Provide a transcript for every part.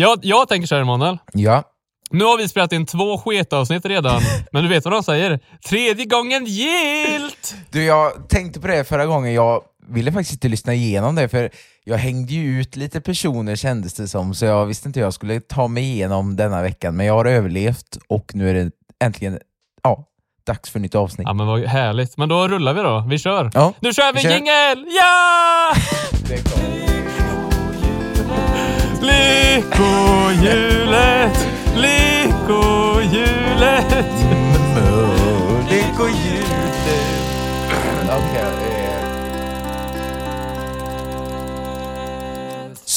Jag, jag tänker så här, Emanuel. Ja. Nu har vi spelat in två sketavsnitt redan, men du vet vad de säger? Tredje gången gilt! Du, jag tänkte på det förra gången. Jag ville faktiskt inte lyssna igenom det, för jag hängde ju ut lite personer kändes det som, så jag visste inte hur jag skulle ta mig igenom denna veckan. Men jag har överlevt och nu är det äntligen ja, dags för nytt avsnitt. Ja men vad härligt. Men då rullar vi då. Vi kör. Ja, Nu kör vi vi jingel! Ja! Lyckohjulet! Lyckohjulet! Lyckohjulet. Okej. eh.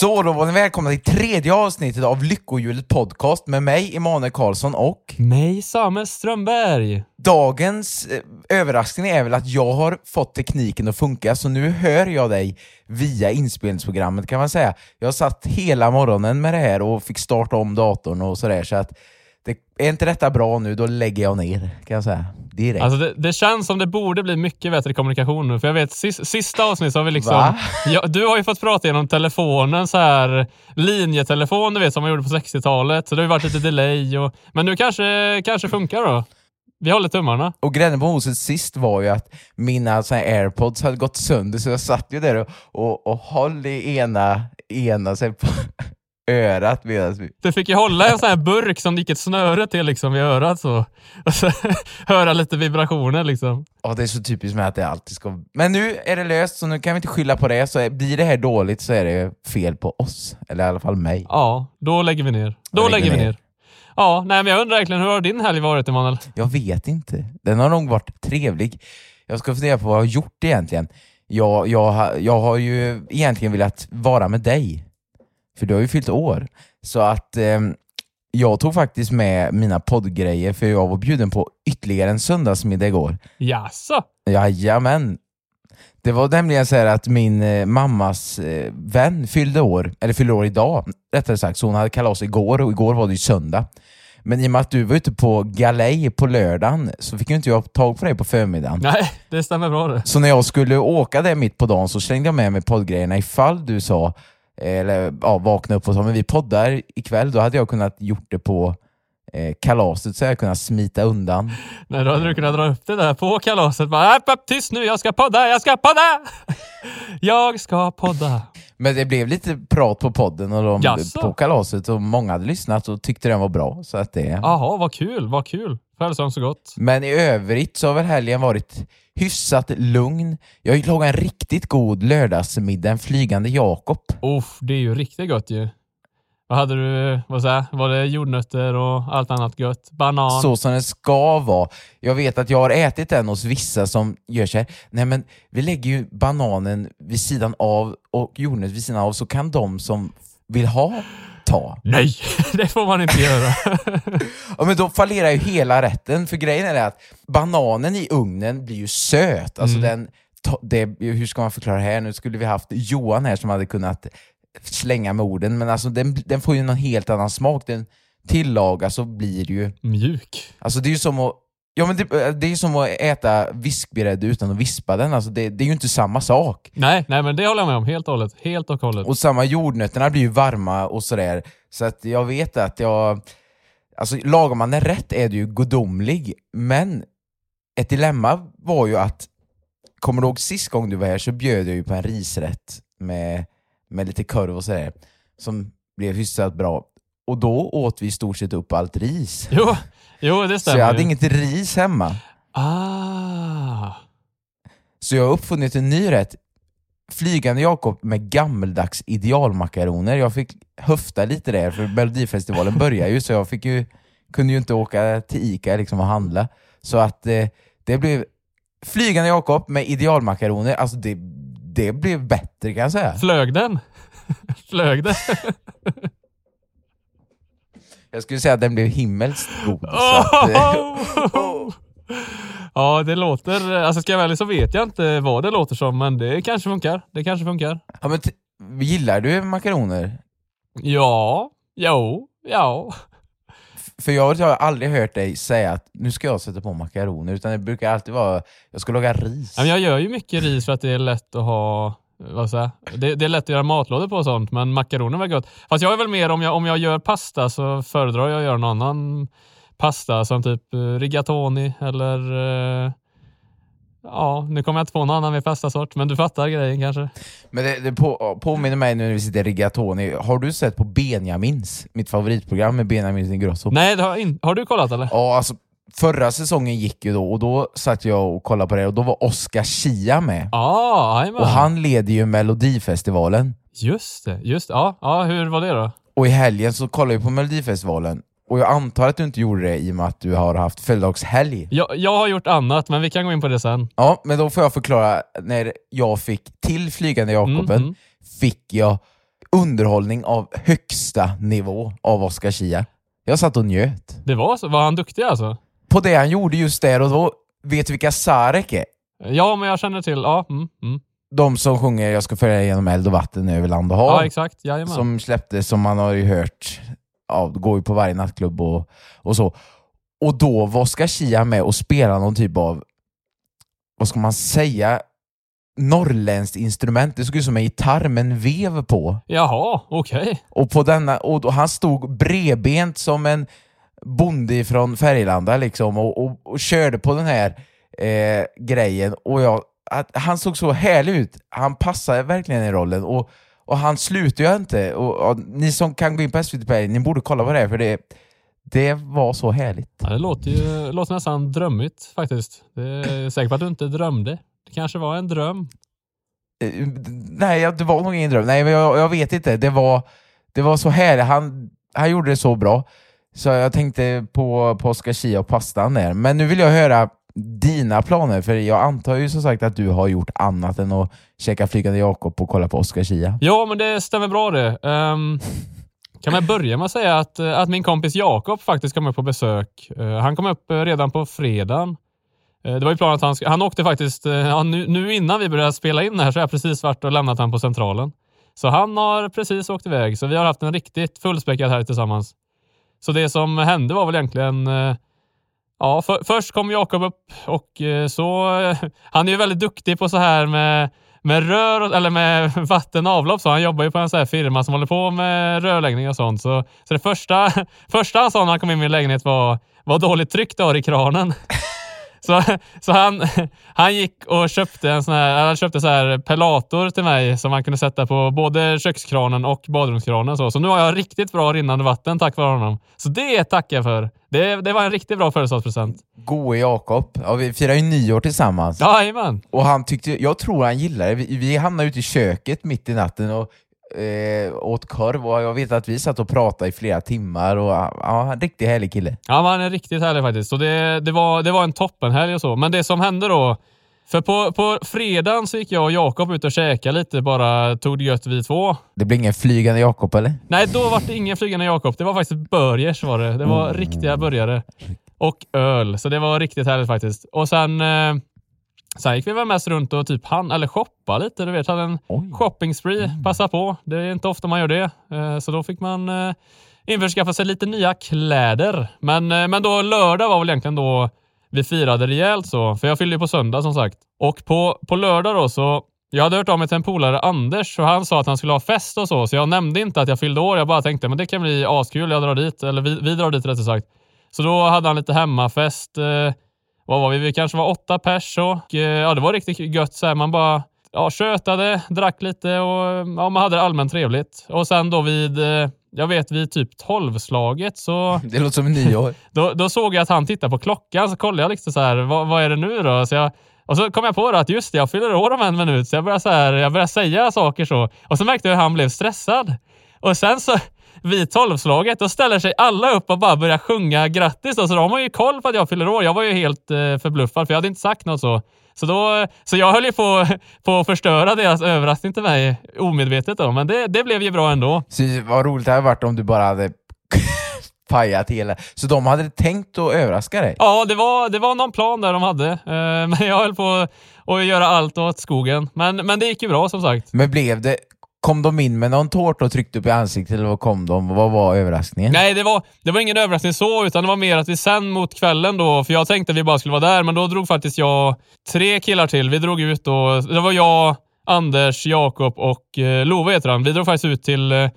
Så då var ni välkomna till tredje avsnittet av Lyckohjulet podcast med mig, Emanuel Karlsson och Mig Samuel Strömberg. Dagens eh, överraskning är väl att jag har fått tekniken att funka, så nu hör jag dig via inspelningsprogrammet kan man säga. Jag satt hela morgonen med det här och fick starta om datorn och sådär, så att det, är inte detta bra nu, då lägger jag ner, kan jag säga. Direkt. Alltså det, det känns som det borde bli mycket bättre kommunikation nu. För jag vet, sis, sista avsnittet har vi liksom... Ja, du har ju fått prata genom telefonen, så här linjetelefon du vet som man gjorde på 60-talet. Så det har ju varit lite delay. Och, men nu kanske, kanske funkar då. Vi håller tummarna. Och grädden på moset sist var ju att mina så här airpods hade gått sönder, så jag satt ju där och, och, och höll i ena, ena så här, på örat medan vi... Du fick ju hålla en sån här burk som det gick ett snöre till liksom vid örat så. Och så höra lite vibrationer liksom. Ja, det är så typiskt med att det alltid ska... Men nu är det löst, så nu kan vi inte skylla på det. Så blir det här dåligt så är det fel på oss. Eller i alla fall mig. Ja, då lägger vi ner. Då lägger lägger vi ner. ner. Ja, nej men jag undrar verkligen, hur har din helg varit Emanuel? Jag vet inte. Den har nog varit trevlig. Jag ska fundera på vad jag har gjort egentligen. Jag, jag, har- jag har ju egentligen velat vara med dig. För du har ju fyllt år. Så att ehm, jag tog faktiskt med mina poddgrejer för jag var bjuden på ytterligare en söndagsmiddag igår. Jaså? Jajamän. Det var nämligen så här att min eh, mammas eh, vän fyllde år, eller fyllde år idag, rättare sagt, så hon hade kalas igår och igår var det ju söndag. Men i och med att du var ute på galej på lördagen så fick ju inte jag tag på dig på förmiddagen. Nej, det stämmer bra det. Så när jag skulle åka där mitt på dagen så slängde jag med mig poddgrejerna ifall du sa, eller ja, vakna upp och sa men vi poddar ikväll, då hade jag kunnat gjort det på eh, kalaset så jag kunnat smita undan. Nej, då hade du kunnat dra upp det där på kalaset. Bara, "App, app, tyst nu, jag ska podda, jag ska podda! Jag ska podda. Men det blev lite prat på podden och de, Jaså? på kalaset och många hade lyssnat och tyckte den var bra. Så att det... Jaha, vad kul, vad kul. Födelsedagen så gott. Men i övrigt så har väl helgen varit hyfsat lugn. Jag lagat en riktigt god lördagsmiddag, en flygande Jakob. Uff, det är ju riktigt gott ju. Vad hade du, vad säger Var det jordnötter och allt annat gött? Banan? Så som det ska vara. Jag vet att jag har ätit den hos vissa som gör så här. Nej men vi lägger ju bananen vid sidan av och jordnöt vid sidan av så kan de som vill ha ta. Nej, det får man inte göra. Ja, men då fallerar ju hela rätten, för grejen är att bananen i ugnen blir ju söt. Alltså den, ta- det, hur ska man förklara det här? Nu skulle vi haft Johan här som hade kunnat slänga med orden, men alltså den, den får ju någon helt annan smak. Den tillagas och blir ju... Mjuk. Alltså det är ju som att Ja men det, det är som att äta vispgrädde utan att vispa den, alltså det, det är ju inte samma sak. Nej, nej, men det håller jag med om. Helt och hållet. Helt och hållet. Och samma jordnötterna blir ju varma och sådär. Så att jag vet att jag... Alltså lagar man den rätt är det ju gudomlig, men ett dilemma var ju att, kommer du ihåg sist gång du var här så bjöd jag ju på en risrätt med, med lite korv och sådär, som blev hyfsat bra. Och då åt vi i stort sett upp allt ris. Jo, jo det Så stämmer jag hade ju. inget ris hemma. Ah. Så jag har uppfunnit en ny rätt. Flygande Jakob med gammeldags idealmakaroner. Jag fick höfta lite där, för Melodifestivalen börjar ju, så jag fick ju, kunde ju inte åka till Ica liksom och handla. Så att eh, det blev Flygande Jakob med idealmakaroner. Alltså det, det blev bättre kan jag säga. Flög den? Flög det? Jag skulle säga att den blev himmelskt god. Oh! Ja, det låter... Alltså ska jag vara ärlig så vet jag inte vad det låter som, men det kanske funkar. Det kanske funkar. ja, men gillar du makaroner? Ja, jo, ja. För jag har aldrig hört dig säga att nu ska jag sätta på makaroner, utan det brukar alltid vara jag ska laga ris. Men Jag gör ju mycket ris för att det är lätt att ha... Vad säger det, det är lätt att göra matlådor på och sånt, men makaroner var gott. Fast jag är väl mer om jag, om jag gör pasta så föredrar jag att göra någon annan pasta som typ eh, rigatoni eller... Eh, Ja, nu kommer jag inte på någon annan med pastasort, men du fattar grejen kanske? Men det, det på, påminner mig nu när vi sitter i rigatoni. Har du sett på Benjamins, mitt favoritprogram med Benjamin Ingrosso? Nej, det har, in, har du kollat eller? Ja, alltså förra säsongen gick ju då och då satt jag och kollade på det och då var Oscar Schia med. Jajamän. Och han leder ju Melodifestivalen. Just det, just. Ja, ja, hur var det då? Och i helgen så kollade vi på Melodifestivalen. Och jag antar att du inte gjorde det i och med att du har haft födelsedagshelg. Jag, jag har gjort annat, men vi kan gå in på det sen. Ja, men då får jag förklara. När jag fick till Flygande Jakoben Mm, fick jag underhållning av högsta nivå av Oscar Schia. Jag satt och njöt. Det var så? Var han duktig alltså? På det han gjorde just där och då, vet du vilka Sarek är? Ja, men jag känner till. Ja, mm, mm. De som sjunger Jag ska följa genom eld och vatten över land och hav. ja exakt. Jajamän. som släpptes, som man har ju hört, ja, går ju på varje nattklubb och, och så. Och då var Oscar Schia med och spelade någon typ av, vad ska man säga, norrländskt instrument. Det såg ut som en gitarr med en vev på. Jaha, okej. Och, på denna, och då, han stod bredbent som en bonde från Färgelanda liksom och, och, och körde på den här eh, grejen. Och jag, att, han såg så härlig ut. Han passade verkligen i rollen. Och, och han slutar ju inte. Och, och, ni som kan gå in på SVT Play, ni borde kolla på det för det, det var så härligt. Ja, det låter ju låter nästan drömmigt faktiskt. Det är säker på att du inte drömde. Det kanske var en dröm. Eh, Nej, det var nog ingen dröm. Nej, men jag, jag vet inte. Det var, det var så härligt. Han, han gjorde det så bra. Så jag tänkte på, på Oscar Schia och pastan där. Men nu vill jag höra dina planer, för jag antar ju som sagt att du har gjort annat än att käka Flygande Jakob och kolla på Oscar Schia. Ja, men det stämmer bra det. Um, kan man börja med att säga att, eh, att min kompis Jakob faktiskt kom upp på besök. Uh, han kom upp eh, redan på fredagen. Uh, det var ju planen att han, han åkte faktiskt, uh, ja, nu, nu innan vi började spela in här så har jag precis varit och lämnat honom på centralen. Så han har precis åkt iväg, så vi har haft en riktigt fullspäckad här tillsammans. Så det som hände var väl egentligen Ja, för, först kom Jakob upp och eh, så... Eh, han är ju väldigt duktig på så här med, med rör, eller med vatten och avlopp. Så han jobbar ju på en så här firma som håller på med rörläggning och sånt. Så, så det första, första han sa när han kom in i min lägenhet var vad dåligt tryck du har i kranen. Så, så han, han gick och köpte en sån här, han köpte så här pelator till mig som man kunde sätta på både kökskranen och badrumskranen. Så, så nu har jag riktigt bra rinnande vatten tack vare honom. Så det tackar jag för. Det, det var en riktigt bra födelsedagspresent. Goe Jakob. Ja, vi firar ju nyår tillsammans. Jajamän. Och han tyckte, jag tror han gillade det. Vi, vi hamnade ute i köket mitt i natten och eh, åt korv och jag vet att vi satt och pratade i flera timmar och ja, en riktigt härlig kille. Ja, han är riktigt härlig faktiskt. Så det, det, var, det var en toppenhelg och så. Men det som hände då, för på, på fredagen så gick jag och Jakob ut och käkade lite, bara tog det gött vi två. Det blir ingen flygande Jakob eller? Nej, då var det ingen flygande Jakob. Det var faktiskt burgers var det. Det var Mm. riktiga burgare. Och öl. Så det var riktigt härligt faktiskt. Och sen, eh, sen gick vi väl mest runt och typ han, eller shoppa lite. Du vet, hade en Oj. shopping spree. Passa på. Det är inte ofta man gör det. Eh, så då fick man eh, införskaffa sig lite nya kläder. Men, eh, men då lördag var väl egentligen då vi firade rejält så. För jag fyllde ju på söndag som sagt. Och på, på lördag då så jag hade hört av mig till en polare, Anders, och han sa att han skulle ha fest och så, så jag nämnde inte att jag fyllde år. Jag bara tänkte, men det kan bli askul, jag drar dit, eller vi, vi drar dit rättare sagt. Så då hade han lite hemmafest. Eh, vad var vi? Vi kanske var åtta pers och eh, ja, det var riktigt gött. Så här, man bara ja, tjötade, drack lite och ja, man hade det allmänt trevligt. Och sen då vid, eh, jag vet vid typ tolvslaget så Det låter som nyår. då, då såg jag att han tittade på klockan, så kollade jag liksom så här, vad, vad är det nu då? Så jag, och så kom jag på att just det, jag fyller år om en minut, så jag började, så här, jag började säga saker så. Och så märkte jag hur han blev stressad. Och sen så, vid tolvslaget, då ställer sig alla upp och bara börjar sjunga grattis. Då. Så de har ju koll på att jag fyller år. Jag var ju helt eh, förbluffad, för jag hade inte sagt något så. Så, då, så jag höll ju på, på att förstöra deras överraskning till mig omedvetet, då. men det, det blev ju bra ändå. Så vad roligt det hade varit om du bara hade pajat hela... Så de hade tänkt att överraska dig? Ja, det var, det var någon plan där de hade, eh, men jag höll på att göra allt åt skogen. Men, men det gick ju bra som sagt. Men blev det... Kom de in med någon tårta och tryckte upp i ansiktet eller vad kom de? Vad var överraskningen? Nej, det var, det var ingen överraskning så, utan det var mer att vi sen mot kvällen då, för jag tänkte att vi bara skulle vara där, men då drog faktiskt jag tre killar till. Vi drog ut då, det var jag, Anders, Jakob och eh, Love heter han. Vi drog faktiskt ut till eh,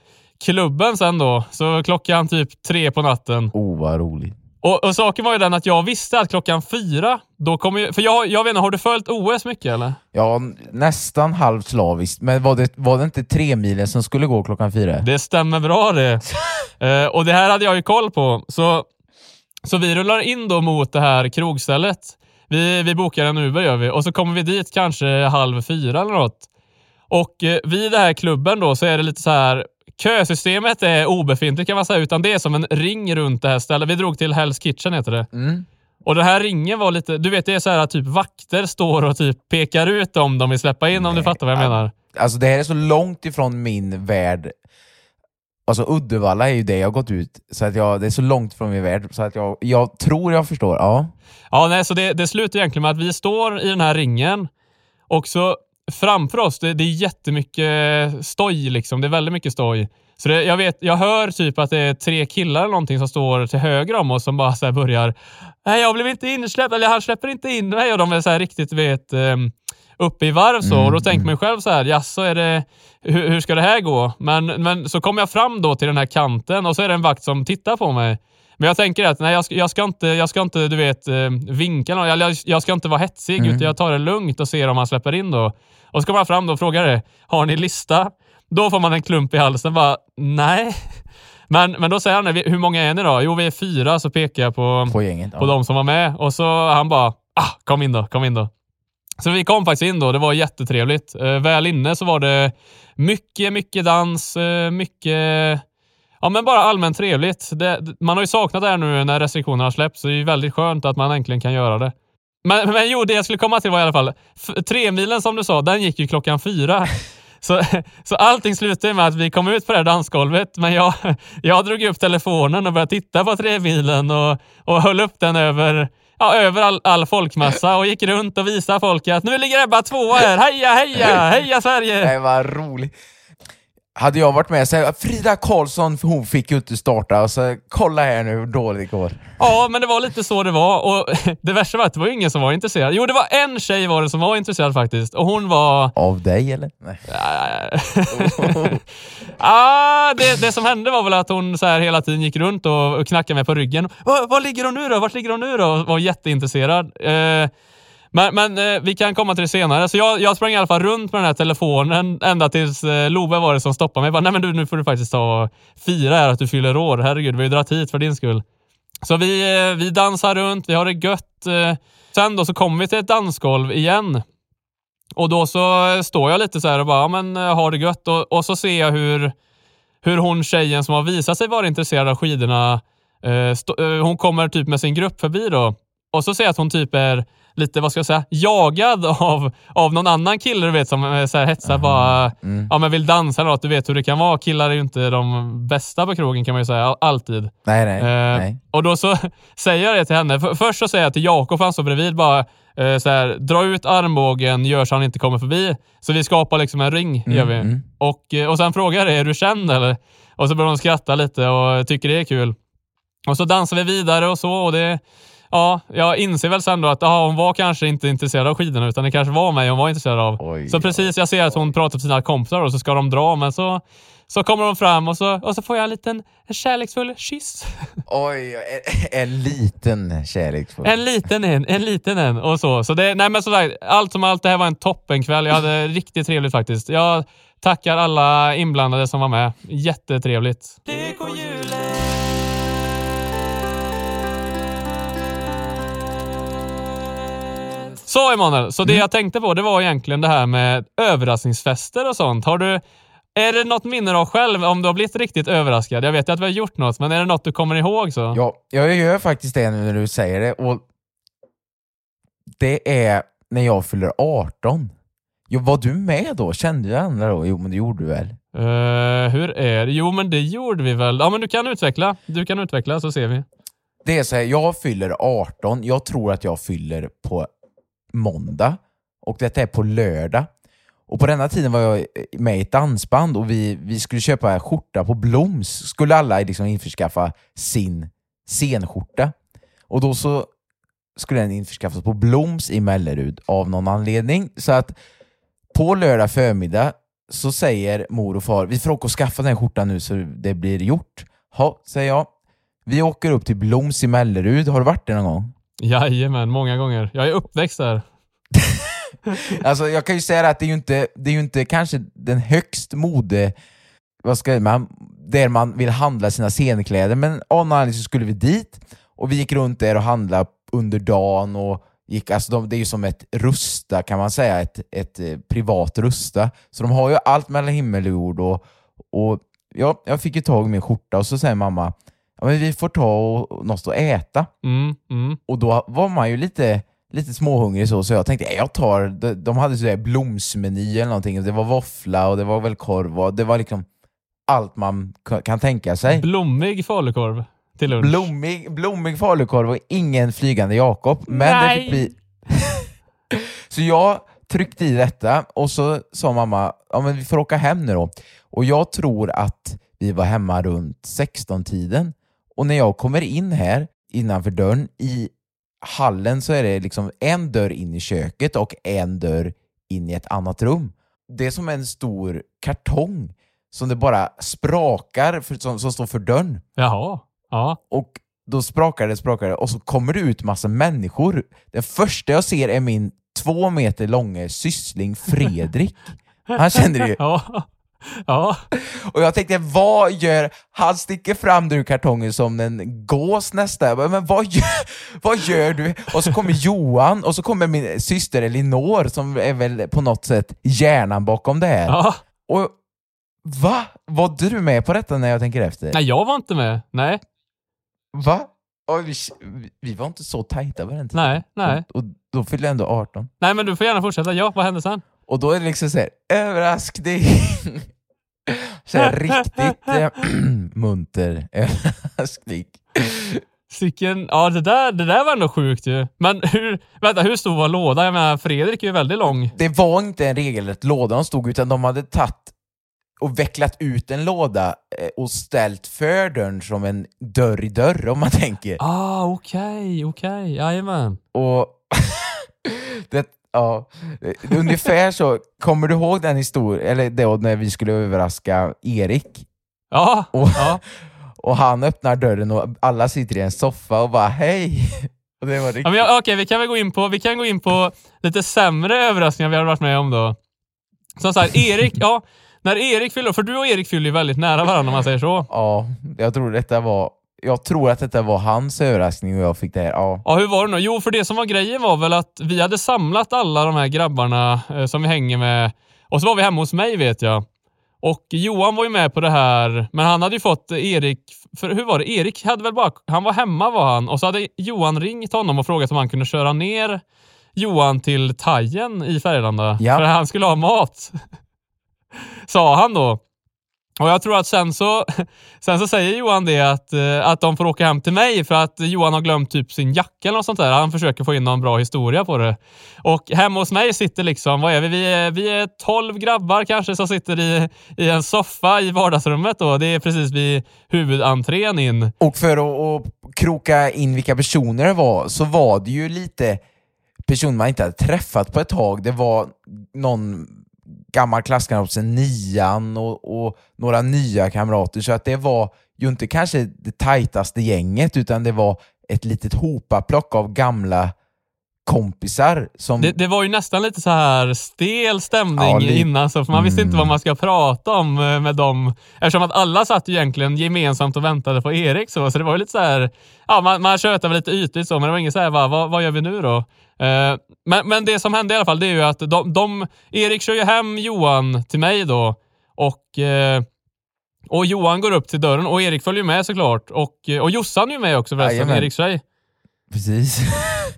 klubben sen då, så klockan typ tre på natten. Oh, vad roligt. Och, och saken var ju den att jag visste att klockan fyra, då kommer för jag, jag vet inte, har du följt OS mycket eller? Ja, nästan halvt slaviskt. Men var det, var det inte tre milen som skulle gå klockan fyra? Det stämmer bra det. eh, och det här hade jag ju koll på. Så, så vi rullar in då mot det här krogstället. Vi, vi bokar en Uber gör vi och så kommer vi dit kanske halv fyra eller något. Och eh, vid den här klubben då så är det lite så här Kösystemet är obefintligt kan man säga, utan det är som en ring runt det här stället. Vi drog till Hell's Kitchen heter det. Mm. Och den här ringen var lite, du vet det är så här att typ vakter står och typ pekar ut om de vill släppa in om du fattar vad jag menar. Alltså det här är så långt ifrån min värld. Alltså Uddevalla är ju det jag har gått ut, så att jag, det är så långt från min värld så att jag, jag tror jag förstår. Ja. Ja, nej, så det, det slutar egentligen med att vi står i den här ringen och så framför oss, det, det är jättemycket stoj liksom. Det är väldigt mycket stoj. Så det, jag, vet, jag hör typ att det är tre killar eller någonting som står till höger om oss som bara så börjar Nej, jag blev inte insläppt, eller han släpper inte in mig och de är så här riktigt, vet, um, uppe i varv så. Mm, och då tänker man ju själv så här, jaså, är det, hur, hur ska det här gå? Men, men så kommer jag fram då till den här kanten och så är det en vakt som tittar på mig. Men jag tänker att nej, jag, ska, jag, ska inte, jag ska inte du vet, eh, vinka någon. Jag, jag ska inte vara hetsig, Mm. utan jag tar det lugnt och ser om han släpper in då. Och så kommer han fram då och frågar det, har ni lista? Då får man en klump i halsen. Bara, nej. Men, men då säger han, hur många är ni då? Jo, vi är fyra, så pekar jag på, På gänget. Ja. på de som var med. Och så han bara, ah, kom in då, kom in då. Så vi kom faktiskt in då, det var jättetrevligt. Eh, väl inne så var det mycket, mycket dans, eh, mycket Ja, men bara allmänt trevligt. Det, man har ju saknat det här nu när restriktionerna släpps, så det är ju väldigt skönt att man äntligen kan göra det. Men, men jo, det jag skulle komma till var i alla fall, f- tremilen som du sa, den gick ju klockan fyra. Så, så allting slutade med att vi kom ut på det här dansgolvet, men jag, jag drog upp telefonen och började titta på tremilen och, och höll upp den över, ja, över all, all folkmassa och gick runt och visade folk att nu ligger Ebba tvåa här. Heja, heja, heja Sverige! Nej, vad roligt. Hade jag varit med så här, Frida Karlsson, hon fick ju inte starta, så kolla här nu hur dåligt det går. Ja, men det var lite så det var. Och det värsta var att det var ingen som var intresserad. Jo, det var en tjej var det som var intresserad faktiskt. Och hon var... Av dig eller? Nej. ah, det, det som hände var väl att hon så här hela tiden gick runt och, och knackade mig på ryggen. Var, var ligger hon nu då? Vart ligger hon nu då? Och var jätteintresserad. Eh, men, men eh, vi kan komma till det senare. Så jag, jag sprang i alla fall runt med den här telefonen ända tills eh, Love var det som stoppade mig. Jag bara, Nej men du, nu får du faktiskt ta och fira här att du fyller år. Herregud, vi har ju dragit hit för din skull. Så vi, eh, vi dansar runt, vi har det gött. eh. Sen då så kommer vi till ett dansgolv igen. Och då så eh, står jag lite så här och bara, ja, men eh, har det gött. Och, och så ser jag hur, hur hon tjejen som har visat sig vara intresserad av skidorna, eh, eh, hon kommer typ med sin grupp förbi då. Och så ser jag att hon typ är lite, vad ska jag säga, jagad av, av någon annan kille du vet som eh, så här hetsar bara, Mm. ja men vill dansa eller något. Du vet hur det kan vara. Killar är ju inte de bästa på krogen kan man ju säga, all- alltid. Nej, nej. Eh, nej. Och då så säger jag det till henne. För, först så säger jag till Jakob, han står bredvid, bara eh, så här, dra ut armbågen, gör så han inte kommer förbi. Så vi skapar liksom en ring, gör vi. mm. Och, eh, och sen frågar jag det, är du känd eller? Och så börjar de skratta lite och tycker det är kul. Och så dansar vi vidare och så och det Ja, jag inser väl sen då att aha, hon var kanske inte intresserad av skidorna utan det kanske var mig hon var intresserad av. Oj, så precis, jag ser att hon pratar med sina kompisar och så ska de dra men så, så kommer de fram och så, och så får jag en liten en kärleksfull kyss. Oj, en, en liten kärleksfull. En liten en, en liten en och så. Så det, nej men sådär, allt som allt, det här var en toppenkväll. Jag hade riktigt trevligt faktiskt. Jag tackar alla inblandade som var med. Jättetrevligt. Så Emanuel, så det jag tänkte på det var egentligen det här med överraskningsfester och sånt. Har du, är det något minne du har själv om du har blivit riktigt överraskad? Jag vet ju att vi har gjort något, men är det något du kommer ihåg så? Ja, jag gör faktiskt det nu när du säger det. Och det är när jag fyller 18. Jo, var du med då? Kände du andra då? Jo, men det gjorde du väl? Uh, hur är det? Jo, men det gjorde vi väl. Ja, men du kan utveckla. Du kan utveckla så ser vi. Det är så här, jag fyller 18. Jag tror att jag fyller på måndag och detta är på lördag. Och på denna tiden var jag med i ett dansband och vi, vi skulle köpa skjorta på Bloms. Skulle alla liksom införskaffa sin scenskjorta. Och då så skulle den införskaffas på Bloms i Mellerud av någon anledning. Så att på lördag förmiddag så säger mor och far, vi får åka och skaffa den här skjortan nu så det blir gjort. Ja, säger jag. Vi åker upp till Bloms i Mellerud. Har du varit där någon gång? Jajamän, många gånger. Jag är uppväxt där. alltså jag kan ju säga att det är ju inte, det är ju inte kanske den högst mode, vad ska man, där man vill handla sina scenkläder, men av någon anledning så skulle vi dit och vi gick runt där och handlade under dagen och gick, alltså de, det är ju som ett Rusta kan man säga, ett, ett eh, privat Rusta. Så de har ju allt mellan himmel och jord och, och ja, jag fick ju tag i min skjorta och så säger mamma, ja, men vi får ta och, något att äta. Mm, mm. Och då var man ju lite lite småhungrig så, så jag tänkte jag tar, de, de hade sådär blomsmeny eller någonting, det var våffla och det var väl korv och det var liksom allt man kan tänka sig. Blommig falukorv till lunch. Blommig, blommig falukorv och ingen flygande Jakob. Men Nej. det fick bli... så jag tryckte i detta och så sa mamma, ja men vi får åka hem nu då. Och jag tror att vi var hemma runt 16-tiden. Och när jag kommer in här innanför dörren i hallen så är det liksom en dörr in i köket och en dörr in i ett annat rum. Det är som en stor kartong som det bara sprakar för, som, som står för dörren. Jaha. Ja. Och då sprakar det, sprakar det och så kommer det ut massa människor. Den första jag ser är min två meter långa syssling Fredrik. Han känner ju. Ja. Ja. Och jag tänkte, vad gör... Han sticker fram ur kartongen som en gås nästan. Jag bara, Men vad gör, vad gör du? Och så kommer Johan och så kommer min syster Elinor som är väl på något sätt hjärnan bakom det här. ja. Och va? Var du med på detta när jag tänker efter? Nej, jag var inte med. Nej. Va? Och vi, vi var inte så tajta på den tiden. Nej, nej. Och, och då fyllde jag ändå 18. Nej, men du får gärna fortsätta. Ja, vad hände sen? Och då är det liksom såhär, överraskning. så här, riktigt äh, munter överraskning. Sicken, ja det där, det där var ändå sjukt ju. Men hur, vänta, hur stor var lådan? Jag menar, Fredrik är ju väldigt lång. Det var inte en regelrätt låda de stod utan de hade tagit och vecklat ut en låda eh, och ställt för dörren som en dörr i dörr om man tänker. Ah, okej, okay, okej, okay. jajamän. Och det, ja, ungefär så. Kommer du ihåg den historien, eller då när vi skulle överraska Erik? Ja, och, ja. och han öppnar dörren och alla sitter i en soffa och bara hej. Och det var riktigt... ja, men, Okej, okay, vi kan väl gå in på, vi kan gå in på lite sämre överraskningar vi har varit med om då. Som sagt, Erik, ja, när Erik fyller för du och Erik fyller ju väldigt nära varandra om man säger så. Ja, jag tror detta var jag tror att detta var hans överraskning och jag fick det här. Ja. ja, hur var det nu? Jo, för det som var grejen var väl att vi hade samlat alla de här grabbarna eh, som vi hänger med och så var vi hemma hos mig vet jag. Och Johan var ju med på det här, men han hade ju fått Erik, för hur var det? Erik hade väl bara, han var hemma var han och så hade Johan ringt honom och frågat om han kunde köra ner Johan till Tajen i Färgelanda. Ja. För han skulle ha mat. Sa han då. Och jag tror att sen så, sen så säger Johan det att, eh, att de får åka hem till mig för att Johan har glömt typ sin jacka eller något sånt där. Han försöker få in någon bra historia på det. Och hemma hos mig sitter liksom, vad är vi? Vi är, vi är 12 grabbar kanske som sitter i, i en soffa i vardagsrummet då. Det är precis vid huvudentrén in. Och för att, att kroka in vilka personer det var så var det ju lite personer man inte hade träffat på ett tag. Det var någon gammal klasskamrat sen nian och, och, några nya kamrater. Så att det var ju inte kanske det tajtaste gänget utan det var ett litet hopaplock av gamla kompisar. Som... Det, det, var ju nästan lite så här stel stämning ja, li... innan, så för man visste mm. inte vad man ska prata om eh, med dem. Eftersom att alla satt ju egentligen gemensamt och väntade på Erik. Så, så det var ju lite så här, ja man, man tjötade väl lite ytligt så, men det var inget så här, va, vad, vad gör vi nu då? Uh, men, men det som hände i alla fall, det är ju att de, de, Erik kör ju hem Johan till mig då Och, eh, och Johan går upp till dörren och Erik följer med såklart. Och, eh, och Jossan är ju med också förresten. Eriks tjej. Precis.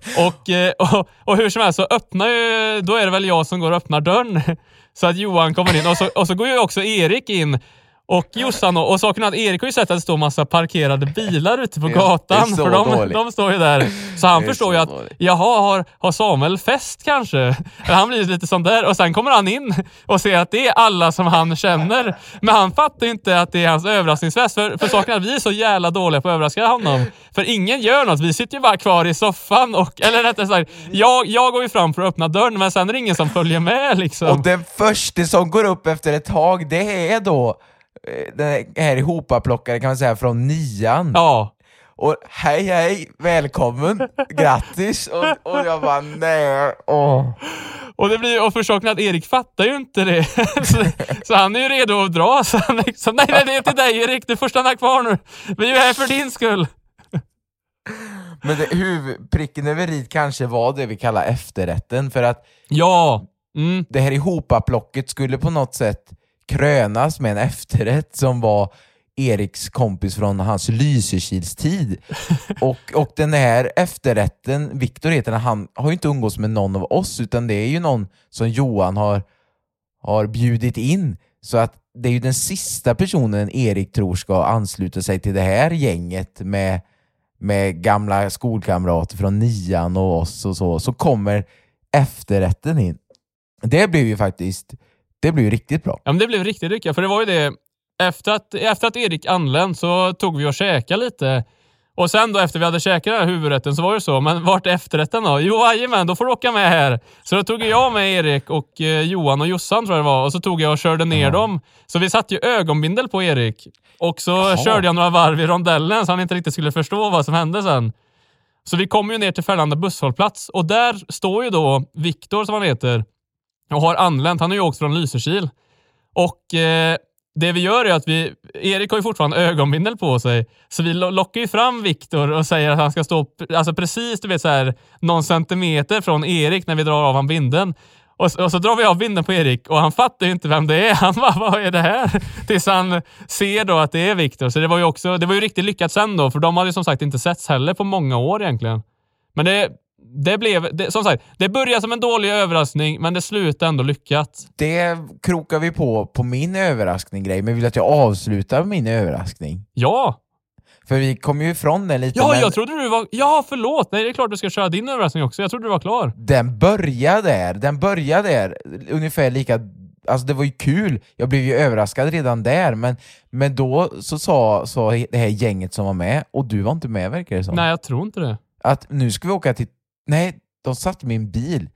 Och, eh, och, och hur som helst så öppnar ju, då är det väl jag som går och öppnar dörren. Så att Johan kommer in och så, och så går ju också Erik in. Och Jossan och, och saken att Erik har ju sett att det står massa parkerade bilar ute på gatan. för de, de står ju där. Så han förstår så ju att, dåligt. jaha, har, har Samuel fest kanske? Han blir lite sån där. Och sen kommer han in och ser att det är alla som han känner. Men han fattar inte att det är hans överraskningsfest. För, för saken är att vi är så jävla dåliga på att överraska honom. För ingen gör något. Vi sitter ju bara kvar i soffan. Och, eller rättare sagt, jag, jag går ju fram för att öppna dörren men sen är det ingen som följer med liksom. Och den första som går upp efter ett tag, det är då den här ihopaplockade kan man säga från nian. Ja. Och hej hej, välkommen, grattis! Och, och jag bara nej, åh. Och, det blir, och för saken är att Erik fattar ju inte det. så, så han är ju redo att dra. Så han liksom, nej, nej, det är till dig Erik, du får stanna kvar nu. Vi är ju här för din skull. Men det, huvudpricken över i kanske var det vi kallar efterrätten, för att Ja. Mm. det här ihopaplocket skulle på något sätt krönas med en efterrätt som var Eriks kompis från hans Lysekilstid. och, och den här efterrätten, Viktor heter han, han har ju inte umgås med någon av oss utan det är ju någon som Johan har, har bjudit in. Så att det är ju den sista personen Erik tror ska ansluta sig till det här gänget med, med gamla skolkamrater från nian och oss och så, så kommer efterrätten in. Det blev ju faktiskt, det blev ju riktigt bra. Ja, men det blev riktigt lyckat. För det var ju det, efter att, efter att Erik anlänt så tog vi och käkade lite. Och sen då efter vi hade käkat den här huvudrätten så var det så, men vart är efterrätten då? Jo, jajamän, då får du åka med här. Så då tog jag med Erik och eh, Johan och Jossan tror jag det var och så tog jag och körde ner dem. Så vi satte ju ögonbindel på Erik. Och så Jaha. körde jag några varv i rondellen så han inte riktigt skulle förstå vad som hände sen. Så vi kom ju ner till Färlanda busshållplats och där står ju då Viktor som han heter och har anlänt. Han har ju åkt från Lysekil. Och eh, det vi gör är att vi, Erik har ju fortfarande ögonbindel på sig, så vi lockar ju fram Viktor och säger att han ska stå alltså precis du vet, så här, någon centimeter från Erik när vi drar av han binden. Och, så, och så drar vi av vinden på Erik och han fattar ju inte vem det är. Han bara, vad är det här? Tills han ser då att det är Viktor. Så det var ju också, det var ju riktigt lyckat sen då, för de hade ju som sagt inte setts heller på många år egentligen. Men det, det blev, det, som sagt, det började som en dålig överraskning, men det slutade ändå lyckat. Det krokar vi på på min överraskning-grej, men vill att jag avslutar min överraskning? Ja! För vi kom ju ifrån den lite, Ja, men jag trodde du var... Ja, förlåt! Nej, det är klart du ska köra din överraskning också. Jag trodde du var klar. den började där, den började där, ungefär lika Alltså det var ju kul, jag blev ju överraskad redan där, men, men då så sa, sa det här gänget som var med, och du var inte med verkar det som, Nej, jag tror inte det. att nu ska vi åka till... Nej, de satte mig i en bil.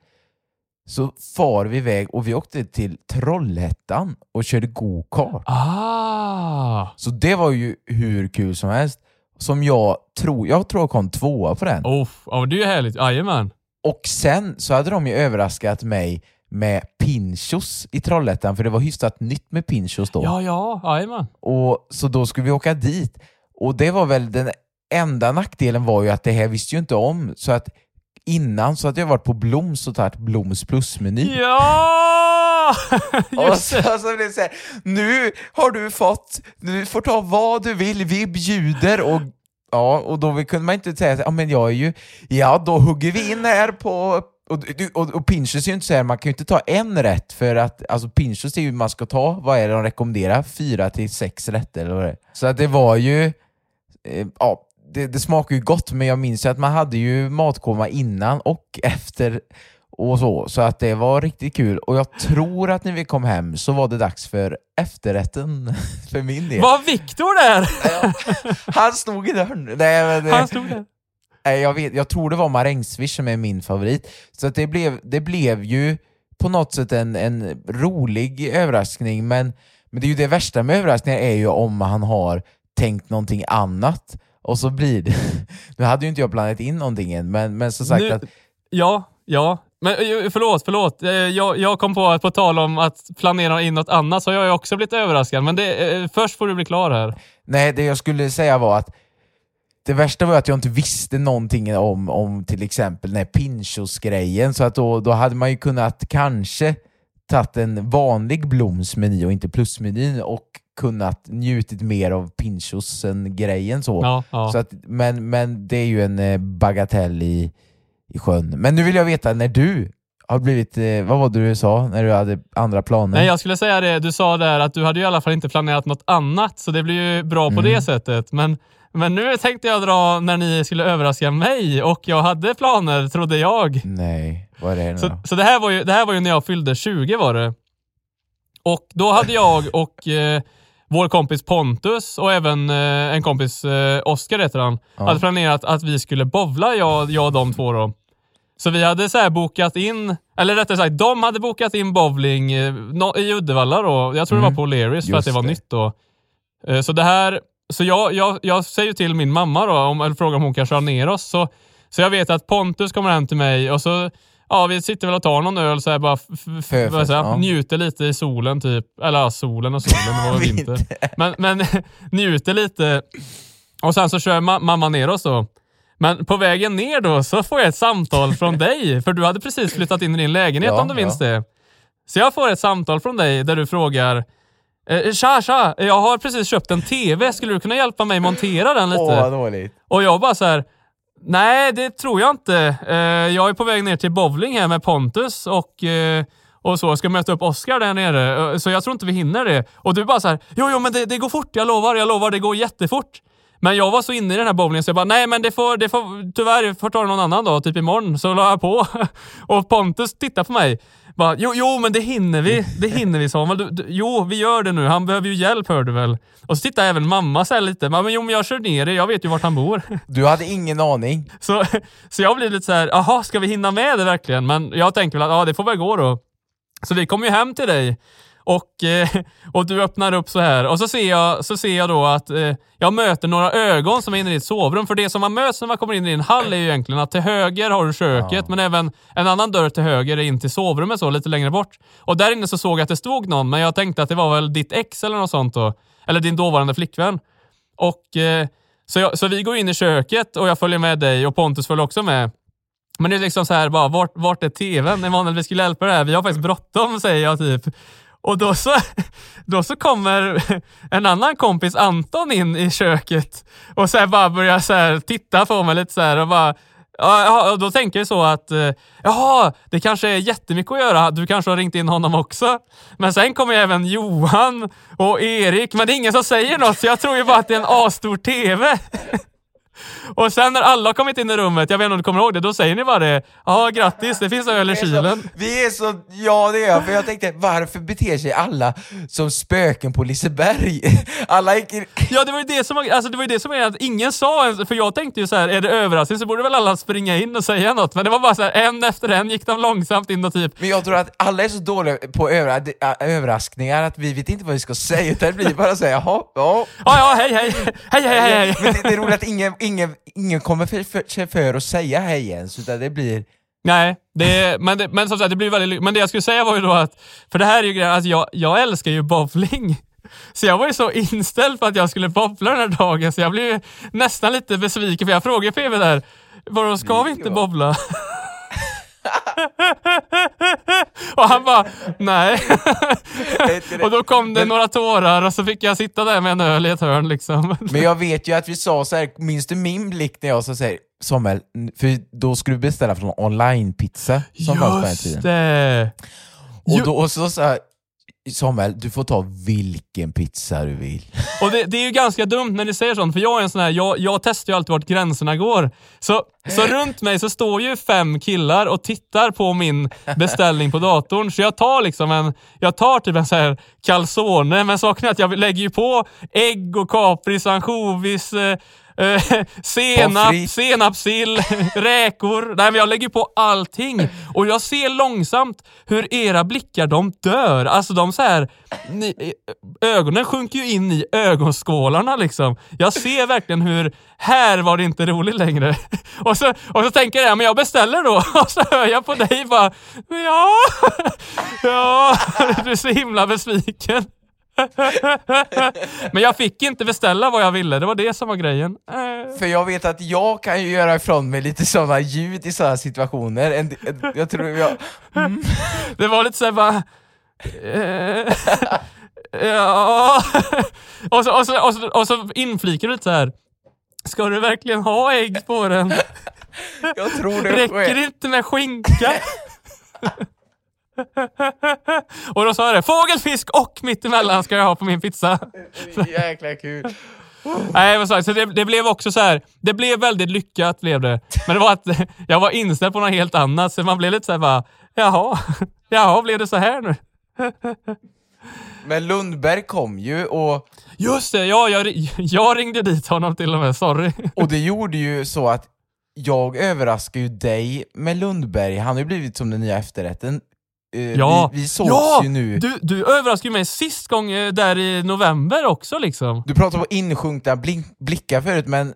Så far vi iväg och vi åkte till Trollhättan och körde go-kart. Ah! Så det var ju hur kul som helst. Som jag tror, jag tror jag kom tvåa på den. Oh, men det är ju härligt. Jajamän. Och sen så hade de ju överraskat mig med Pinchos i Trollhättan, för det var hyfsat nytt med Pinchos då. Ja, ja, jajamän. Och, så då skulle vi åka dit. Och det var väl den enda nackdelen var ju att det här visste ju inte om. Så att innan så hade jag varit på Bloms och tagit Bloms plusmeny. Ja! Och så, så blev det så här, nu har du fått, du får ta vad du vill, vi bjuder och Ja, och då kunde man inte säga ja men jag är ju, ja då hugger vi in här på och, och, och Pinchos är ju inte så här, man kan ju inte ta en rätt för att, alltså Pinchos är ju man ska ta, vad är det de rekommenderar? Fyra till sex rätter eller vad det är. Så att det var ju, eh, ja, det, det smakar ju gott men jag minns ju att man hade ju matkoma innan och efter och så, så att det var riktigt kul. Och jag tror att när vi kom hem så var det dags för efterrätten för min del. Var Viktor där? Han stod i dörren. Nej, men, Han stod där. Nej, jag, vet, jag tror det var marängsviss som är min favorit. Så att det, blev, det blev ju på något sätt en, en rolig överraskning, men, men det är ju det värsta med överraskningar är ju om han har tänkt någonting annat. Och så blir det... Nu hade ju inte jag planerat in någonting än, men, men som sagt Nu- att... Ja, ja. Men eh, förlåt, förlåt. Eh, Jag, jag kom på att på tal om att planera in något annat så har jag också blivit överraskad. Men det, eh, först får du bli klar här. Nej, det jag skulle säga var att det värsta var att jag inte visste någonting om, om till exempel den här Pinchos-grejen, så att då, då hade man ju kunnat kanske tagit en vanlig Bloms meny och inte plusmenyn och kunnat njutit mer av Pinchos-grejen så. Ja, ja. så att, men, men det är ju en eh, bagatell i, i sjön. Men nu vill jag veta, när du har blivit, eh, vad var det du sa när du hade andra planer? Nej, jag skulle säga det. Du sa där att du hade i alla fall inte planerat något annat, så det blir ju bra på Mm. det sättet. Men, men nu tänkte jag dra när ni skulle överraska mig och jag hade planer, trodde jag. Nej, vad är det nu Så, så det, här var ju, det här var ju när jag fyllde 20 var det. Och då hade jag och eh, vår kompis Pontus och även eh, en kompis, eh, Oskar heter han, Ja. hade planerat att vi skulle bovla, jag, jag och de två då. Så vi hade så här bokat in, eller rättare sagt, de hade bokat in bowling eh, i Uddevalla då. Jag tror det Mm. var på O'Learys för att det var det. nytt då. Eh, Så det här, så jag, jag, jag säger till min mamma då, om, eller frågar om hon kan köra ner oss. Så, så jag vet att Pontus kommer hem till mig och så Ja, vi sitter väl och tar någon öl så här bara f- f- För- vad säger jag, ja. njuter lite i solen typ. Eller ja, solen och solen, det var väl vinter. Men, men njuter lite. Och sen så kör ma- mamma ner oss då. Men på vägen ner då så får jag ett samtal från dig, för du hade precis flyttat in i din lägenhet Ja, om du minns ja. det. Så jag får ett samtal från dig där du frågar eh, Tja, tja, jag har precis köpt en TV, skulle du kunna hjälpa mig montera den lite? Åh, vad dåligt. Och jag bara så här. Nej, det tror jag inte. Eh, jag är på väg ner till bowling här med Pontus och, eh, och så. Ska möta upp Oscar där nere. Eh, så jag tror inte vi hinner det. Och du bara så här. Jo, jo, men det, det går fort. Jag lovar, jag lovar. Det går jättefort. Men jag var så inne i den här bowlingen så jag bara, nej men det får, det får tyvärr får ta någon annan dag, typ imorgon. Så la jag på. Och Pontus tittar på mig. Bara, jo, jo, men det hinner vi. Det hinner vi Samuel. Du, du, jo, vi gör det nu. Han behöver ju hjälp hör du väl. Och så tittar även mamma så här lite. Men jo, men jag kör ner det. Jag vet ju vart han bor. Du hade ingen aning. Så, så jag blir lite så här, jaha, ska vi hinna med det verkligen? Men jag tänker väl att ja, det får väl gå då. Så vi kommer ju hem till dig och, eh, och du öppnar upp så här och så ser jag, så ser jag då att eh, jag möter några ögon som är inne i ditt sovrum. För det som man möts när man kommer in i din hall är ju egentligen att till höger har du köket, men även en annan dörr till höger är in till sovrummet så, lite längre bort. Och där inne så såg jag att det stod någon, men jag tänkte att det var väl ditt ex eller något sånt då. Eller din dåvarande flickvän. Och eh, så, jag, så vi går in i köket och jag följer med dig och Pontus följer också med. Men det är liksom så här bara, vart, vart är tvn? Emanuel, vi skulle hjälpa det här. Vi har faktiskt bråttom, säger jag typ. Och då så, då så kommer en annan kompis, Anton, in i köket och så här bara börjar så här titta på mig lite så här och bara Ja, då tänker jag så att, eh, jaha, det kanske är jättemycket att göra. Du kanske har ringt in honom också. Men sen kommer även Johan och Erik, men det är ingen som säger något, så jag tror ju bara att det är en asstor TV. Och sen när alla har kommit in i rummet, jag vet inte om du kommer ihåg det, då säger ni bara det. Ja, grattis, det finns öl i kylen. Vi är så, ja det är jag, för jag tänkte varför beter sig alla som spöken på Liseberg? Alla gick in... Ja, det var ju det som alltså det var det som var att ingen sa ens, för jag tänkte ju så här, är det överraskning så borde väl alla springa in och säga något. Men det var bara så här, en efter en gick de långsamt in och typ, Men jag tror att alla är så dåliga på över, ä- överraskningar att vi vet inte vad vi ska säga, utan det blir bara såhär, jaha, ja. ja, ja, hej, hej, hej, hej, hej, hej. Men det, det är roligt att ingen, ingen, ingen kommer för, för, sig för att säga hej ens, utan det blir... Nej, det, men, det, men som sagt, det blir väldigt Men det jag skulle säga var ju då att, för det här är ju grejen, att jag, jag älskar ju bowling. Så jag var ju så inställd på att jag skulle bowla den här dagen, så jag blev nästan lite besviken, för jag frågade PV där, vadå, ska vi inte bowla? och han bara, nej. och då kom det några tårar och så fick jag sitta där med en öl i ett hörn liksom. Men jag vet ju att vi sa så här, minns du min blick när jag sa såhär, Samuel, för då skulle du beställa från online-pizza som fanns på den Just tiden. det! Och då så sa Samuel, du får ta vilken pizza du vill. Och det, det är ju ganska dumt när ni säger sånt, för jag är en sån här, jag, jag testar ju alltid vart gränserna går. Så, så runt mig så står ju fem killar och tittar på min beställning på datorn. Så jag tar liksom en, jag tar typ en sån här calzone, men saken är att jag lägger ju på ägg och kapris, ansjovis, eh, eh, senap, senapssill, räkor. Nej men jag lägger på allting. Och jag ser långsamt hur era blickar, de dör. Alltså de så här, ni, ögonen sjunker ju in i ögonskålarna liksom. Jag ser verkligen hur, här var det inte roligt längre. Och så, och så tänker jag, men jag beställer då. Och så hör jag på dig bara, ja, ja, du är så himla besviken. Men jag fick inte beställa vad jag ville, det var det som var grejen. Eh. För jag vet att jag kan ju göra ifrån mig lite sådana ljud i sådana situationer. En, en, jag tror jag... Det var lite såhär bara, Eh, ja. och, så, och, så, och, så, och så inflikar du lite så här. Ska du verkligen ha ägg på den? Jag tror det Räcker det inte med skinka? och då sa det, fågel, fisk och mittemellan ska jag ha på min pizza. Jäkla kul. Nej, vad sagt, så det, det blev också så här. det blev väldigt lyckat blev det. Men det var att jag var inställd på något helt annat, så man blev lite så här bara, jaha, jaha, blev det så här nu? Men Lundberg kom ju och, Just det, ja, jag, jag ringde dit honom till och med, sorry. och det gjorde ju så att jag överraskar ju dig med Lundberg, han har ju blivit som den nya efterrätten. Eh, Ja, vi, vi sågs ja ju nu. Du, du överraskade mig sist gång eh, där i november också liksom. Du pratade om insjunkna blink, blickar förut, men,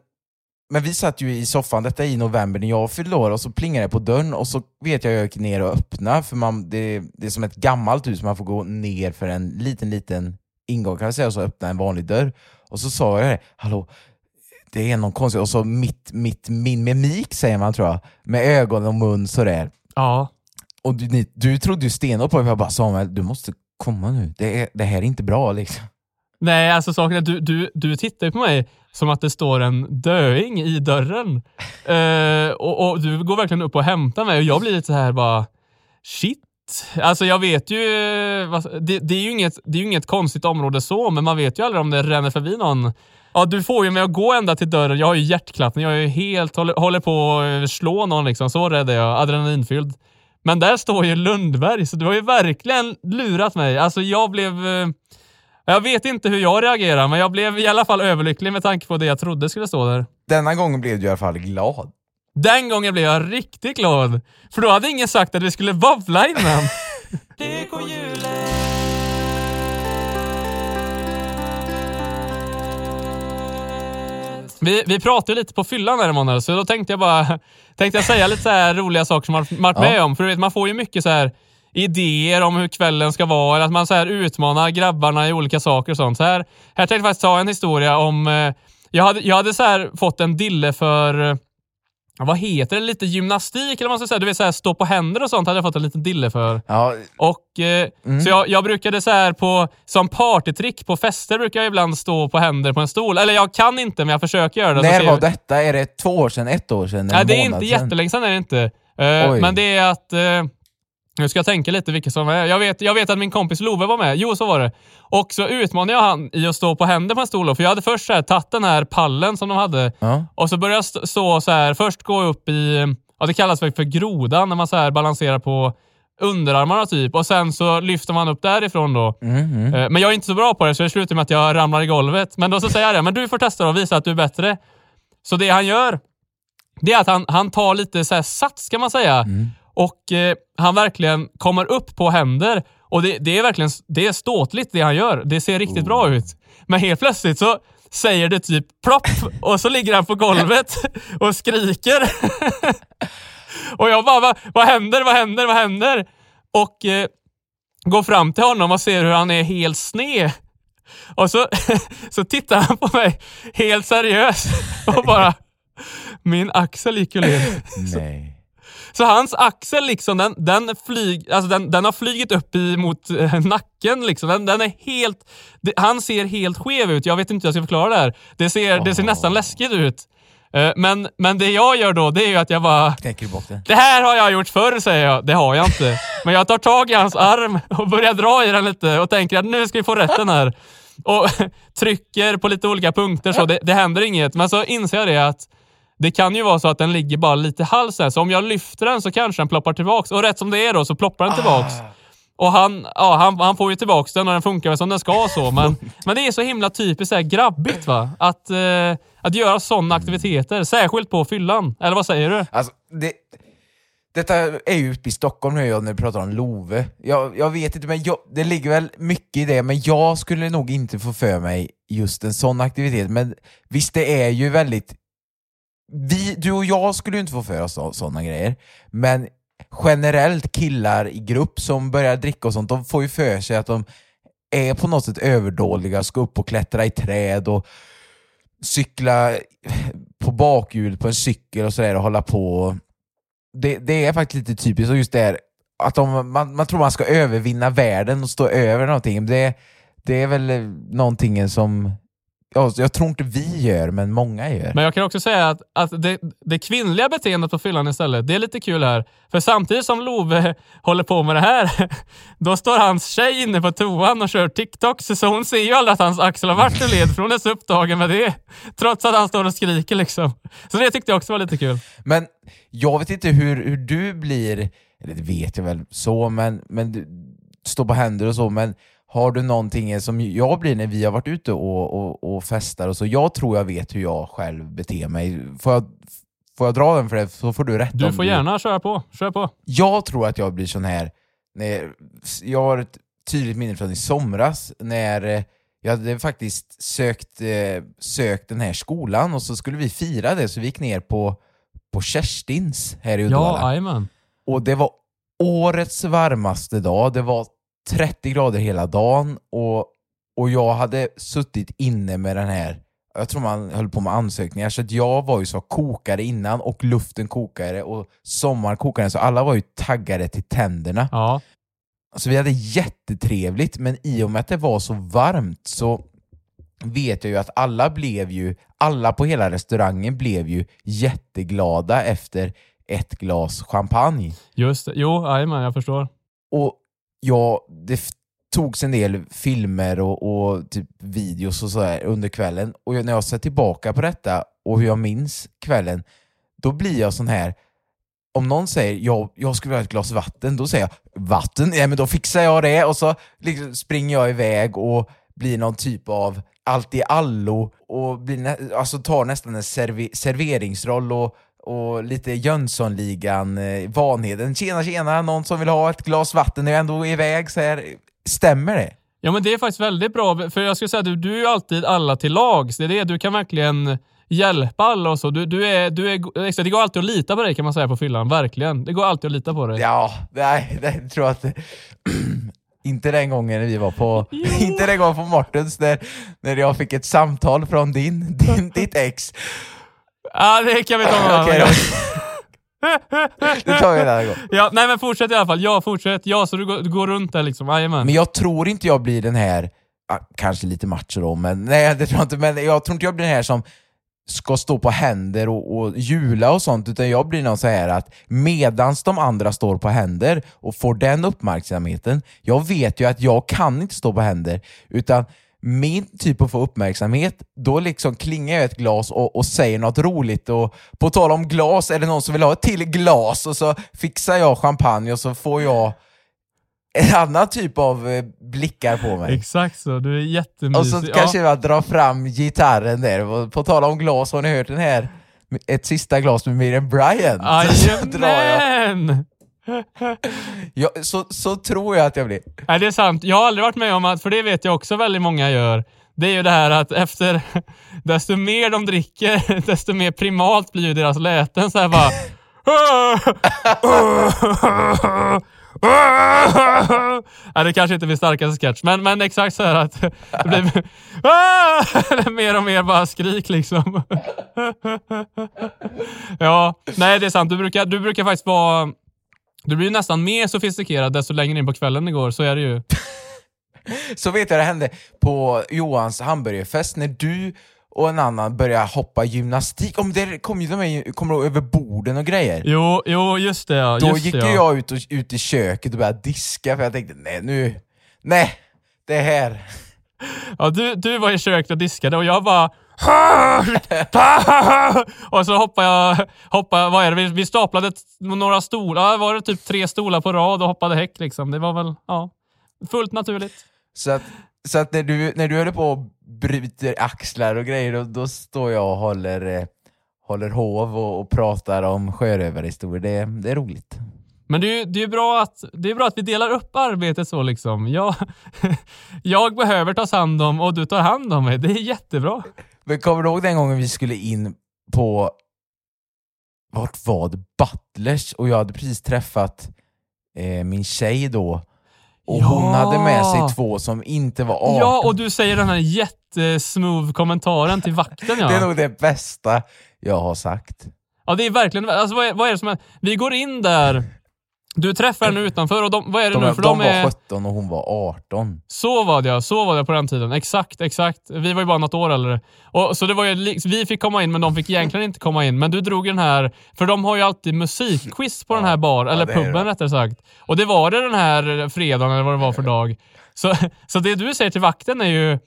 men vi satt ju i soffan, detta i november när jag fyllde år, och så plingade det på dörren och så vet jag jag gick ner och öppnade, för man, det, det är som ett gammalt hus, man får gå ner för en liten, liten ingång kan jag säga, och så öppna en vanlig dörr. Och så sa jag det, hallå, det är någon konstigt, och så mitt, mitt, min mimik säger man tror jag, med ögon och mun sådär. Ja. Och du, ni, du trodde ju stenhårt på mig, jag bara Samuel, du måste komma nu, det, är, det här är inte bra liksom. Nej, alltså saken är du, du, du tittar på mig som att det står en döing i dörren. Eh, och, och du går verkligen upp och hämtar mig och jag blir lite så här bara, shit. Alltså jag vet ju, eh, det, det, är ju inget, det är inget konstigt område så, men man vet ju aldrig om det ränner förbi någon. Ja, du får ju mig att gå ända till dörren. Jag har ju hjärtklappning. Jag är ju helt, håller, håller på att slå någon liksom. Så rädd är jag. Adrenalinfylld. Men där står ju Lundberg, så du har ju verkligen lurat mig. Alltså jag blev... eh, Jag vet inte hur jag reagerar, men jag blev i alla fall överlycklig med tanke på det jag trodde skulle stå där. Denna gången blev du i alla fall glad. Den gången blev jag riktigt glad. För då hade ingen sagt att vi skulle babbla innan. Vi, vi pratade lite på fyllan där Emanuel, så då tänkte jag bara tänkte jag säga lite så här roliga saker som man varit Ja. med om. För du vet, man får ju mycket så här idéer om hur kvällen ska vara, eller att man så här utmanar grabbarna i olika saker och sånt. Så här, här tänkte jag faktiskt ta en historia om... eh, Jag hade, jag hade så här fått en dille för... Vad heter det? Lite gymnastik eller vad man ska säga. Du vet så här, stå på händer och sånt hade jag fått en liten dille för. Ja, Och, eh, Så jag, jag brukade så här på, som partytrick på fester brukar jag ibland stå på händer på en stol. Eller jag kan inte, men jag försöker göra det. När var jag- detta? Är det två år sedan, ett år sedan, Nej, det är inte sedan? jättelänge sedan är det inte. Eh, men det är att... eh, nu ska jag tänka lite vilka som är. Jag vet, jag vet att min kompis Love var med. Jo, så var det. Och så utmanade jag han i att stå på händer på en stol. då, För jag hade först så här, tagit den här pallen som de hade Ja. och så började jag st- stå så här. Först gå upp i, ja det kallas för, för grodan, när man så här balanserar på underarmarna typ. Och sen så lyfter man upp därifrån då. Mm, Eh, Men jag är inte så bra på det, så det slutar med att jag ramlar i golvet. Men då så säger jag det, men du får testa och visa att du är bättre. Så det han gör, det är att han, han tar lite så här sats kan man säga. Och eh, han verkligen kommer upp på händer. Och det, det är verkligen det är ståtligt det han gör. Det ser riktigt bra ut. Men helt plötsligt så säger det typ plopp och så ligger han på golvet och skriker. och jag bara, vad, vad händer, vad händer, vad händer? Och eh, går fram till honom och ser hur han är helt sned. Och så, så tittar han på mig helt seriös och bara Min axel gick ju led. Nej. Så hans axel liksom, den, den, flyg, alltså den, den har flygit upp mot eh, nacken. Liksom. Den, den är helt, det, han ser helt skev ut. Jag vet inte hur jag ska förklara det här. Det ser, det ser nästan läskigt ut. Eh, men, men det jag gör då, det är ju att jag bara Knäcker bort det? det här har jag gjort förr, säger jag. Det har jag inte. Men jag tar tag i hans arm och börjar dra i den lite och tänker att nu ska vi få rätten här. Och trycker på lite olika punkter så det, det händer inget. Men så inser jag det att det kan ju vara så att den ligger bara lite i halsen. Så om jag lyfter den så kanske den ploppar tillbaks. Och rätt som det är då så ploppar den tillbaks. Och han, ja, han, han får ju tillbaks den och den funkar väl som den ska så. Men, men det är så himla typiskt så här grabbigt va? Att, eh, att göra sådana aktiviteter. Särskilt på fyllan. Eller vad säger du? Alltså, det, detta är ju uppe i Stockholm nu när vi pratar om Love. Jag, jag vet inte, men jag, det ligger väl mycket i det, men jag skulle nog inte få för mig just en sån aktivitet. Men visst, det är ju väldigt... Vi, du och jag skulle ju inte få för oss sådana grejer, men generellt killar i grupp som börjar dricka och sånt, de får ju för sig att de är på något sätt överdåliga, ska upp och klättra i träd och cykla på bakhjul på en cykel och sådär och hålla på. Det, det är faktiskt lite typiskt och just det här att de, man, man tror man ska övervinna världen och stå över någonting. Det, det är väl någonting som ja, jag tror inte vi gör, men många gör. Men jag kan också säga att, att det, det kvinnliga beteendet på fyllan istället, det är lite kul här. För samtidigt som Love håller på med det här, då står hans tjej inne på toan och kör TikTok, så hon ser ju aldrig att hans axel har varit ur led, för hon är så upptagen med det. Trots att han står och skriker liksom. Så det tyckte jag också var lite kul. Men jag vet inte hur, hur du blir, eller det vet jag väl så, men, men du står på händer och så, men har du någonting som jag blir när vi har varit ute och, och, och festar och så? Jag tror jag vet hur jag själv beter mig. Får jag, får jag dra den för det så får du rätt Du får du... gärna köra på. Kör på. Jag tror att jag blir sån här, när, jag har ett tydligt minne från i somras när eh, jag hade faktiskt sökt, eh, sökt den här skolan och så skulle vi fira det så vi gick ner på, på Kerstins här i Uddevalla. Ja, Och det var årets varmaste dag. Det var 30 grader hela dagen och, och jag hade suttit inne med den här jag tror man höll på med ansökningar, så att jag var ju så kokare innan och luften kokade och sommaren kokade, så alla var ju taggade till tänderna. Ja. Så vi hade jättetrevligt, men i och med att det var så varmt så vet jag ju att alla blev ju, alla på hela restaurangen blev ju jätteglada efter ett glas champagne. Just det, jo, jajamän, jag förstår. Och ja, det togs en del filmer och, och typ videos och sådär under kvällen. Och när jag ser tillbaka på detta och hur jag minns kvällen, då blir jag sån här om någon säger jag, jag skulle vilja ha ett glas vatten, då säger jag vatten, ja men då fixar jag det och så liksom springer jag iväg och blir någon typ av allt i allo och blir alltså tar nästan en serve, serveringsroll och och lite Jönssonligan, eh, Vanheden. Tjena tjena, någon som vill ha ett glas vatten är ändå iväg så här. Stämmer det? Ja men det är faktiskt väldigt bra, för jag skulle säga du, du är alltid alla till lags. Det är det, du kan verkligen hjälpa alla och så. Du, du är, du är, det går alltid att lita på dig kan man säga på fyllan, verkligen. Det går alltid att lita på dig. Ja, nej, det tror jag att... inte den gången vi var på, inte den gången på Mortens när, när jag fick ett samtal från din, din ditt ex Ja, det kan vi ta en annan gång. det tar vi en annan gång. Ja, nej men fortsätt i alla fall. Ja, fortsätt. Ja, så du går, du går runt där liksom. Jajamän. Men jag tror inte jag blir den här, kanske lite macho då, men nej det tror jag inte, men jag tror inte jag blir den här som ska stå på händer och, och jula och sånt, utan jag blir någon så här att medans de andra står på händer och får den uppmärksamheten, jag vet ju att jag kan inte stå på händer, utan min typ av få uppmärksamhet, då liksom klingar jag ett glas och, och säger något roligt. Och på tal om glas, är det någon som vill ha ett till glas? Och så fixar jag champagne och så får jag en annan typ av eh, blickar på mig. Exakt så, du är jättemysig. Och så kanske jag drar fram gitarren där. På tal om glas, har ni hört den här? Ett sista glas med Miriam Bryant. Jajamän! Ja, så, så tror jag att jag blir. Nej, det är sant. Jag har aldrig varit med om att, för det vet jag också väldigt många gör, det är ju det här att efter, desto mer de dricker, desto mer primalt blir ju deras läten. Så här bara... Nej, det kanske inte blir starkaste sketch, men, men exakt så här att det blir mer och mer bara skrik liksom. ja, nej det är sant. Du brukar, du brukar faktiskt vara du blir nästan mer sofistikerad desto längre in på kvällen det går, så är det ju. så vet jag det hände på Johans hamburgerfest när du och en annan började hoppa gymnastik. Om det kom ju de kommer över borden och grejer. Jo, jo just det ja. Då just gick det, ja. jag ut, och, ut i köket och började diska för jag tänkte nej nu, nej, det här. Ja, du, du var i köket och diskade och jag bara och så hoppade jag, hoppade, vad är det, vi, vi staplade några stolar, var det typ tre stolar på rad och hoppade häck liksom. Det var väl, ja, fullt naturligt. Så att, så att när du, när du håller på och bryter axlar och grejer, då, då står jag och håller, eh, håller hov och, och pratar om sjörövarhistorier. Det, det är roligt. Men det är, det, är bra att, det är bra att vi delar upp arbetet så liksom. Jag, jag behöver tas hand om och du tar hand om mig. Det är jättebra. Men kommer du ihåg den gången vi skulle in på, vart var det? Butlers och jag hade precis träffat eh, min tjej då. Och ja. hon hade med sig två som inte var 18. Ja, och du säger den här jättesmooth kommentaren till vakten ja. det är nog det bästa jag har sagt. Ja, det är verkligen, alltså vad är, vad är det som är, vi går in där Du träffar henne utanför och de, vad är det De, nu? För de de var är, 17 och hon var 18. Så var det ja, så var det på den tiden. Exakt, exakt. Vi var ju bara något år äldre. Och, så det var ju, vi fick komma in men de fick egentligen inte komma in. Men du drog den här, för de har ju alltid musikquiz på den här bar, eller det. puben rättare sagt. Och det var det den här fredagen eller vad det var för dag. Så, så det du säger till vakten är ju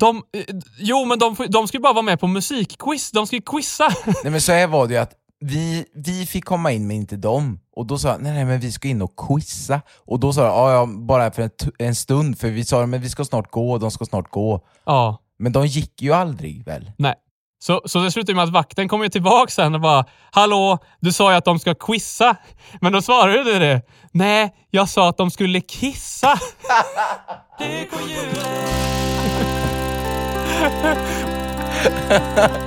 de, eh, jo, men de, de ska ju bara vara med på musikquiz. De ska ju quizza. Nej men så här var det ju att vi, vi fick komma in men inte dem. Och då sa jag, nej, nej men vi ska in och quizza. Och då sa jag, ja, ja bara för en, stund, för vi sa men vi ska snart gå, och de ska snart gå. ja, Men de gick ju aldrig väl? nej. Så, så det slutar ju med att vakten kommer ju tillbaka sen och bara “Hallå, du sa ju att de ska quizza”. Men då svarade du det. “Nej, jag sa att de skulle kissa”.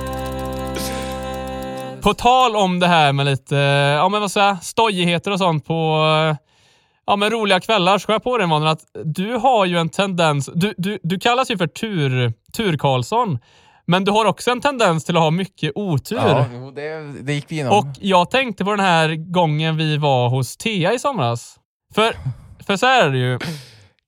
På tal om det här med lite, ja men vad säger stojigheter och sånt på ja, men roliga kvällar så jag på det Emanuel att du har ju en tendens, du, du, du kallas ju för tur, tur Karlsson, men du har också en tendens till att ha mycket otur. Ja, jo, det, det gick vi igenom. Och jag tänkte på den här gången vi var hos Thea i somras. För, för så här är det ju,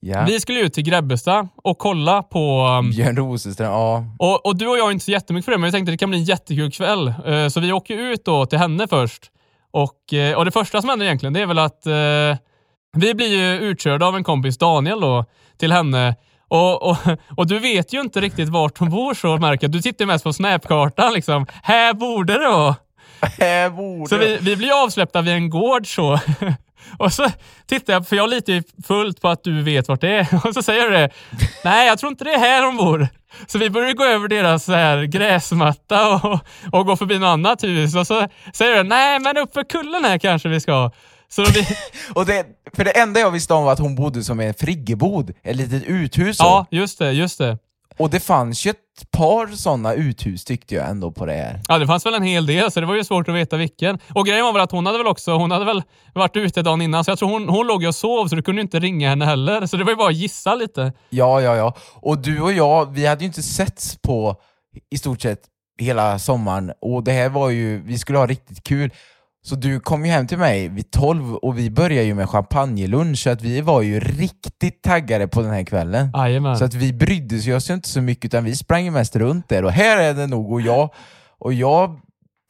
ja. vi skulle ut till Grebbestad och kolla på um, Björn Rosenström, ja. och, och du och jag är inte så jättemycket för det, men vi tänkte att det kan bli en jättekul kväll. Eh, så vi åker ut då till henne först. Och, eh, och det första som händer egentligen, det är väl att eh, vi blir ju utkörda av en kompis, Daniel då, till henne. Och, och, och du vet ju inte riktigt vart hon bor så märker. Du tittar mest på snapkartan liksom. Här borde det vara. Här borde... Så vi, vi blir avsläppta vid en gård så. Och så tittar jag, för jag litar ju fullt på att du vet vart det är. Och så säger du det. Nej, jag tror inte det är här de bor. Så vi börjar gå över deras här gräsmatta och, och gå förbi något annat hus. Och så säger du, nej men upp för kullen här kanske vi ska. Så vi, Och det, för det enda jag visste om var att hon bodde som en friggebod, ett litet uthus. ja, just det, just det. Och det fanns ju ett par sådana uthus tyckte jag ändå på det här. Ja, det fanns väl en hel del, så det var ju svårt att veta vilken. Och grejen var väl att hon hade väl också, hon hade väl varit ute dagen innan, så jag tror hon, hon låg och sov, så du kunde inte ringa henne heller. Så det var ju bara att gissa lite. Ja, ja, ja. Och du och jag, vi hade ju inte setts på i stort sett hela sommaren och det här var ju, vi skulle ha riktigt kul. Så du kom ju hem till mig vid 12 och vi började ju med champagnelunch så att vi var ju riktigt taggade på den här kvällen. Jajamän. Så att vi brydde oss ju oss inte så mycket utan vi sprang ju mest runt där och här är det nog och jag, och jag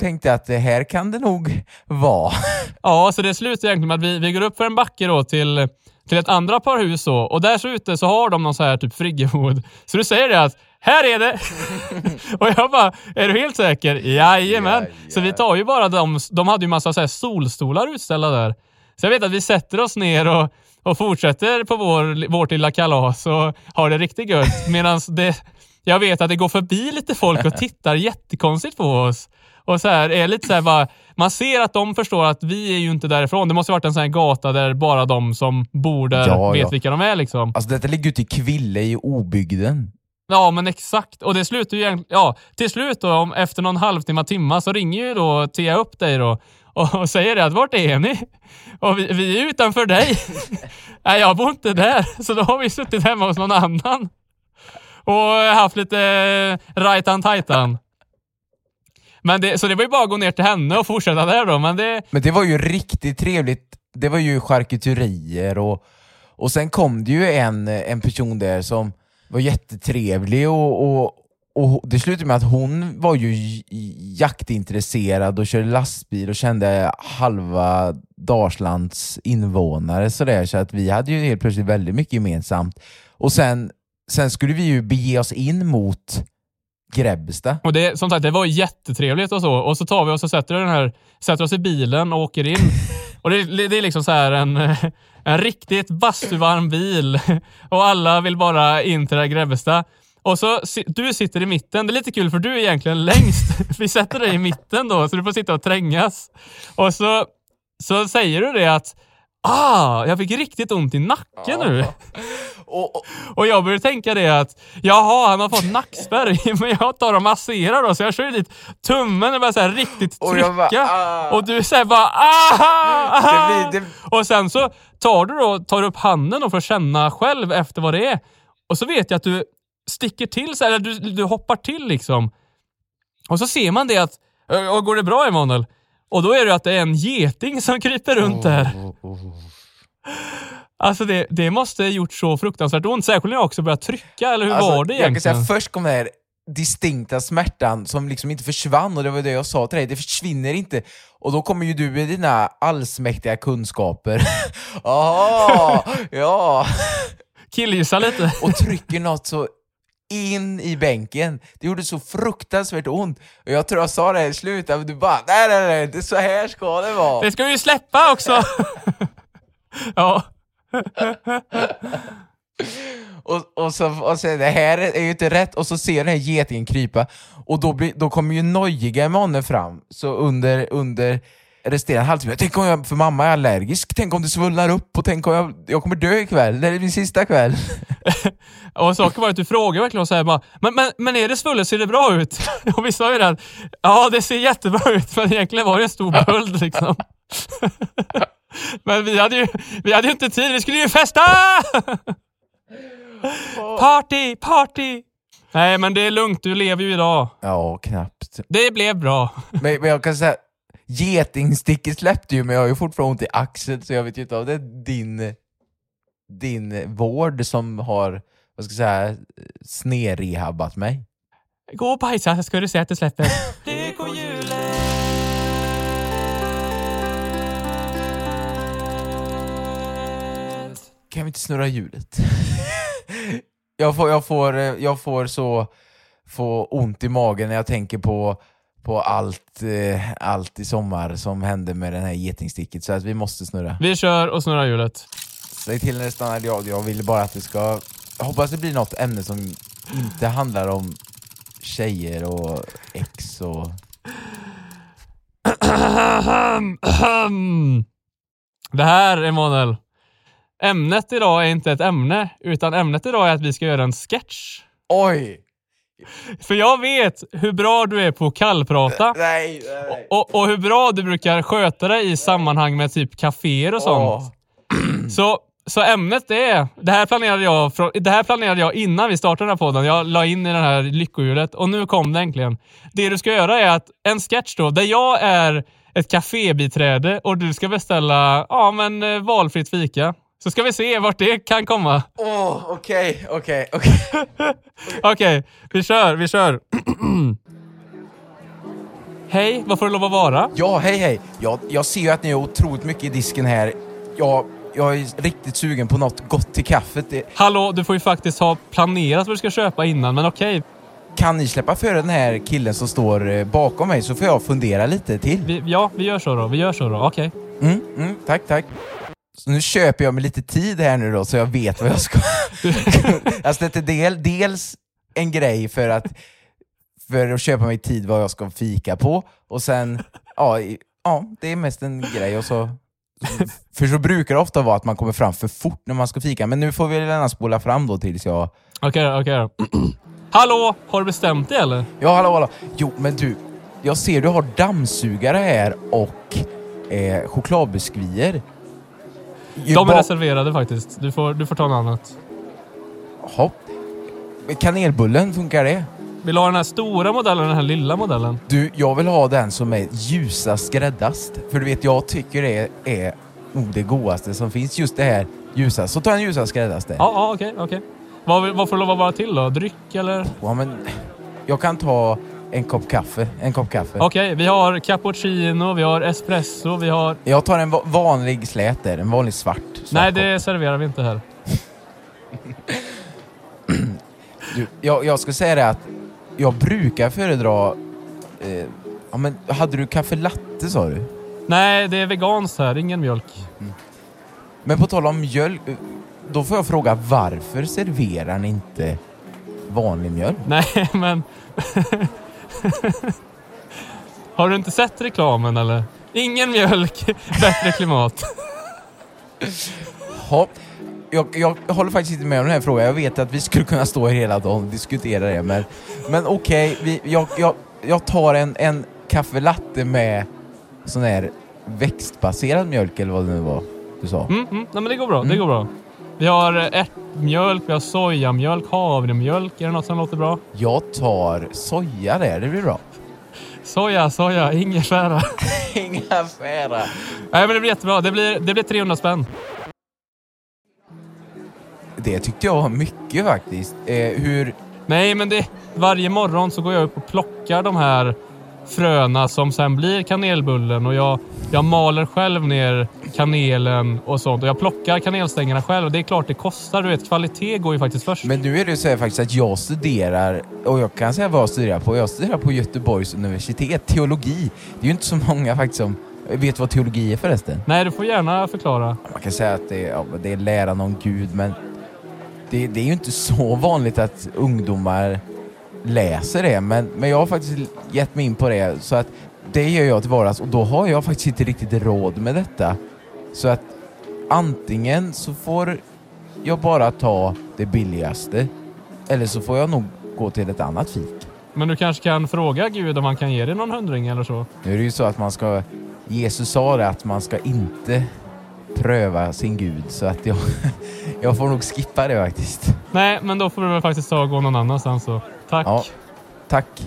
tänkte att det här kan det nog vara. Ja, så det slutar egentligen med att vi, vi går upp för en backe då till, till ett andra par hus då, och där så ute så har de någon så här typ friggebod. Så du säger det att här är det! och jag bara, är du helt säker? Jajamän! Så vi tar ju bara de, de hade ju massa så här solstolar utställda där. Så jag vet att vi sätter oss ner och, och fortsätter på vår, vårt lilla kalas och har det riktigt gött. Medan det, jag vet att det går förbi lite folk och tittar jättekonstigt på oss. Och så här, är lite så här bara, man ser att de förstår att vi är ju inte därifrån. Det måste ha varit en sån här gata där bara de som bor där Ja, vet ja. vilka de är liksom. Alltså detta ligger ute i Kville i obygden. Ja, men exakt. Och det slutar ju egentligen, ja, till slut då, om, efter någon halvtimme, timma, så ringer ju då Tia upp dig då och, och säger det att vart är ni? Och vi, vi är utanför dig. Nej, jag bor inte där. Så då har vi suttit hemma hos någon annan och haft lite eh, rajtan tajtan. Men det, så det var ju bara att gå ner till henne och fortsätta där då, men det, Men det var ju riktigt trevligt. Det var ju charkuterier och, och sen kom det ju en, en person där som var jättetrevlig och, och, och det slutade med att hon var ju jaktintresserad och körde lastbil och kände halva Dalslands invånare sådär, så att vi hade ju helt plötsligt väldigt mycket gemensamt. Och sen, sen skulle vi ju bege oss in mot Grebbestad. Och det, som sagt, det var jättetrevligt och så. Och så tar vi oss och sätter, den här, sätter oss i bilen och åker in. Och det, det är liksom så här en, en riktigt bastuvarm bil och alla vill bara in till det här Grebbestad. Och så, du sitter i mitten. Det är lite kul för du är egentligen längst. Vi sätter dig i mitten då, så du får sitta och trängas. Och så, så säger du det att Ah, jag fick riktigt ont i nacken nu. Och, och, Och jag började tänka det att jaha, han har fått nackspärr, men jag tar och masserar då, så jag kör dit tummen och börjar så här riktigt Och trycka. jag bara, ah. Och du säger bara ah! Det blir- det- Och sen så tar du då, tar upp handen och får känna själv efter vad det är. Och så vet jag att du sticker till, så här, eller du, du hoppar till liksom. Och så ser man det att, "Ö, går det bra Emanuel? Och då är det att det är en geting som kryper runt där. Alltså det, det måste ha gjort så fruktansvärt ont, särskilt när jag också började trycka, eller hur Alltså, var det Jag kan egentligen? säga, först kom den här distinkta smärtan som liksom inte försvann och det var det jag sa till dig, det försvinner inte. Och då kommer ju du med dina allsmäktiga kunskaper. Jaha, ja. Killgissa lite. Och trycker något så in i bänken. Det gjorde så fruktansvärt ont. Och jag tror jag sa det i slutet, men du bara nej nej nej, det är så här ska det vara. Det ska vi ju släppa också! ja. Och, och, så, och så det här är ju inte rätt, och så ser den här getingen krypa, och då, blir, då kommer ju nojiga Emanuel fram, så under, under resterande halvtimme, tänk om jag, för mamma är allergisk, tänk om det svullnar upp och tänk om jag, jag kommer dö ikväll, det är min sista kväll. Och saken var att du frågade verkligen så här bara, men, men, men är det svullet, ser det bra ut? Och vi sa ju det ja det ser jättebra ut, men egentligen var det en stor böld liksom. Men vi hade ju, vi hade ju inte tid, vi skulle ju festa! Party, party! Nej men det är lugnt, du lever ju idag. Ja, knappt. Det blev bra. Men, men jag kan säga, getingsticket släppte ju, men jag har ju fortfarande ont i axeln, så jag vet ju inte om det är din, din vård som har, vad ska jag säga, snedrehabbat mig. Gå och bajsa så ska du se att det släpper. Lyckohjulet! Kan vi inte snurra hjulet? jag, får, jag, får, jag får så få ont i magen när jag tänker på, på allt, eh, allt i sommar som hände med den här getingsticket, så att vi måste snurra. Vi kör och snurrar hjulet. Säg till när det stannar, jag, jag vill bara att det ska... Jag hoppas det blir något ämne som inte handlar om tjejer och ex och... Det här, Emanuel. Ämnet idag är inte ett ämne, utan ämnet idag är att vi ska göra en sketch. Oj! För jag vet hur bra du är på att kallprata Nej, nej. och, och hur bra du brukar sköta dig i sammanhang med typ kaféer och sånt. Åh. Så, så ämnet är, det här, planerade jag, det här planerade jag innan vi startade den här podden. Jag la in i det här lyckohjulet och nu kom det äntligen. Det du ska göra är att en sketch då, där jag är ett kafébiträde och du ska beställa ja, men, eh, valfritt fika. Så ska vi se vart det kan komma. Åh, okej, okej, okej. Okej, vi kör, vi kör. Hej, vad får det lov att vara? Ja, hej hej. Jag, jag ser ju att ni har otroligt mycket i disken här. Jag, jag är riktigt sugen på något gott till kaffet. Det, Hallå, du får ju faktiskt ha planerat vad du ska köpa innan, men okej. kan ni släppa före den här killen som står eh, bakom mig så får jag fundera lite till? Vi, ja, vi gör så då. Vi gör så då. Okej. Mm, mm, tack, tack. Så nu köper jag mig lite tid här nu då så jag vet vad jag ska... alltså det är del, dels en grej för att, för att köpa mig tid vad jag ska fika på och sen, ja, ja det är mest en grej och så... För så brukar det ofta vara att man kommer fram för fort när man ska fika, men nu får vi gärna spola fram då tills jag... Okej då, okej då. Hallå, har du bestämt dig eller? Ja, hallå, hallå. Jo, men du, jag ser du har dammsugare här och eh, chokladbiskvier. De är reserverade faktiskt. Du får, du får ta något annat. Hopp. Kanelbullen, funkar det? Vill du ha den här stora modellen eller den här lilla modellen? Du, jag vill ha den som är ljusast skräddast. För du vet, jag tycker det är nog det godaste som finns. Just det här ljusast. Så ta en ljusast skräddaste. Ja, ja okej, okej. Vad, vad får det lov att vara till då? Dryck eller? Ja, men jag kan ta en kopp kaffe. En kopp kaffe. Okej, vi har cappuccino, vi har espresso, vi har... Jag tar en va- vanlig slät där. En vanlig svart. svart Nej, det serverar vi inte här. Du, jag, jag ska säga det att jag brukar föredra... Eh, ja, men hade du kaffe latte sa du? Nej, det är veganskt här. Ingen mjölk. Men på tal om mjölk, eh, då får jag fråga varför serverar ni inte vanlig mjölk? Nej, men... har du inte sett reklamen eller? Ingen mjölk, bättre klimat. Ha, jag, jag håller faktiskt inte med om den här frågan. Jag vet att vi skulle kunna stå här hela dagen och diskutera det, men, men okej, vi- jag, jag, jag tar en, en kaffe latte med sån här växtbaserad mjölk eller vad det nu var du sa. Mm, mm. Nej, men det går bra. Det går bra. Vi har ärtmjölk, vi har sojamjölk, havremjölk. Är det något som låter bra? Jag tar soja där, det blir bra. Soja, soja, ingefära. Ingefära. Nej, men det blir jättebra. Det blir, det blir 300 spänn. Det tyckte jag var mycket faktiskt. Eh, hur... Nej, men det, varje morgon så går jag upp och plockar de här fröna som sen blir kanelbullen och jag, jag maler själv ner kanelen och sånt. Och jag plockar kanelstängerna själv och det är klart det kostar. Du vet, kvalitet går ju faktiskt först. Men nu är det så här faktiskt att jag studerar, och jag kan säga vad jag studerar på. Jag studerar på Göteborgs universitet, teologi. Det är ju inte så många faktiskt som vet vad teologi är förresten. Nej, du får gärna förklara. Man kan säga att det är, ja, det är läran om Gud, men det, det är ju inte så vanligt att ungdomar läser det. Men, men jag har faktiskt gett mig in på det, så att det gör jag till vardags och då har jag faktiskt inte riktigt råd med detta. Så att antingen så får jag bara ta det billigaste, eller så får jag nog gå till ett annat fik. Men du kanske kan fråga Gud om han kan ge dig någon hundring eller så? Nu är det ju så att man ska... Jesus sa det att man ska inte pröva sin gud, så att jag, jag får nog skippa det faktiskt. Nej, men då får du väl faktiskt ta och gå någon annanstans så. Tack. Ja, tack.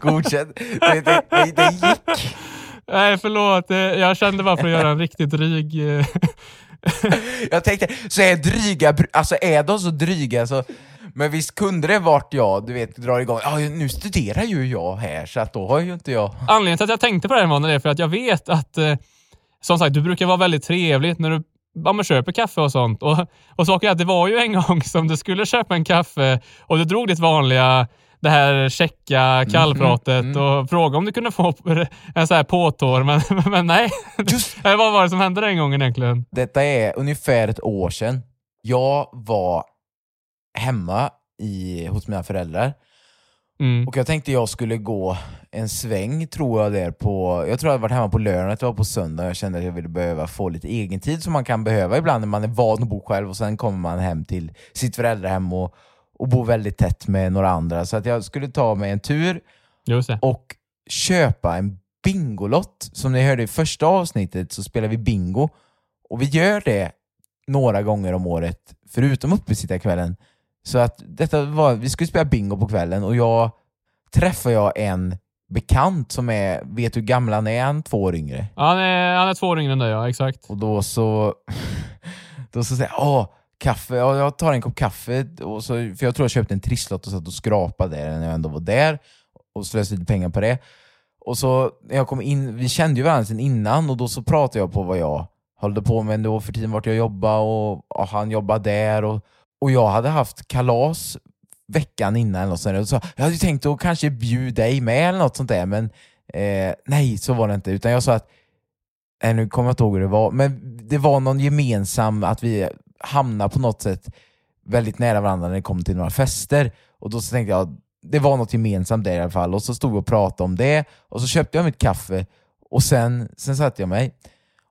Godkänt. Det, det, det, det gick. Nej, förlåt. Eh, Jag kände bara för att göra en riktigt dryg... eh, Jag tänkte, så är dryga, alltså är de så dryga så men visst kunde det varit jag, du vet, drar igång, ja nu studerar ju jag här så att då har ju inte jag... Anledningen till att jag tänkte på det här Emanuel, är för att jag vet att, eh, som sagt, du brukar vara väldigt trevligt när du ja, men köper kaffe och sånt. Och, och saken är att det var ju en gång som du skulle köpa en kaffe och du drog ditt vanliga det här checka kallpratet mm. och frågade om du kunde få en så här påtår, men, men nej. Just Vad var det som hände den gången egentligen? Detta är ungefär ett år sedan. Jag var hemma i, hos mina föräldrar Mm. och jag tänkte jag skulle gå en sväng tror jag där på, jag tror jag hade varit hemma på lördagen, det var på söndag jag kände att jag ville behöva få lite egen tid som man kan behöva ibland när man är van att bo själv och sen kommer man hem till sitt föräldrahem och, och bor väldigt tätt med några andra. Så att jag skulle ta mig en tur och köpa en Bingolott. Som ni hörde i första avsnittet så spelar vi bingo. Och vi gör det några gånger om året, förutom uppesittarkvällen. Så att detta var, vi skulle spela bingo på kvällen och jag träffade jag en bekant som är, vet du hur gammal han är? Han två år yngre. Han är, han är två år yngre än dig, ja. Exakt. Och då så, då så säger jag, åh, kaffe, ja, jag tar en kopp kaffe. Och så, för jag tror jag köpte en trisslott och satt och skrapade där när jag ändå var där. Och slösade lite pengar på det. Och så när jag kom in, vi kände ju varandra sedan innan och då så pratade jag på vad jag höll på med då för tiden, vart jag jobbade och, och han jobbade där. Och, och jag hade haft kalas veckan innan eller något sånt där. Och så, jag hade tänkt att kanske bjuda dig med eller något sånt där, men eh, nej, så var det inte. Utan jag sa att Nej, nu kommer jag inte ihåg hur det var, men det var någon gemensam, att vi hamnade på något sätt väldigt nära varandra när det kom till några fester. Och då så tänkte jag, det var något gemensamt där i alla fall. Och så stod vi och pratade om det, och så köpte jag mitt kaffe, och sen, sen satte jag mig.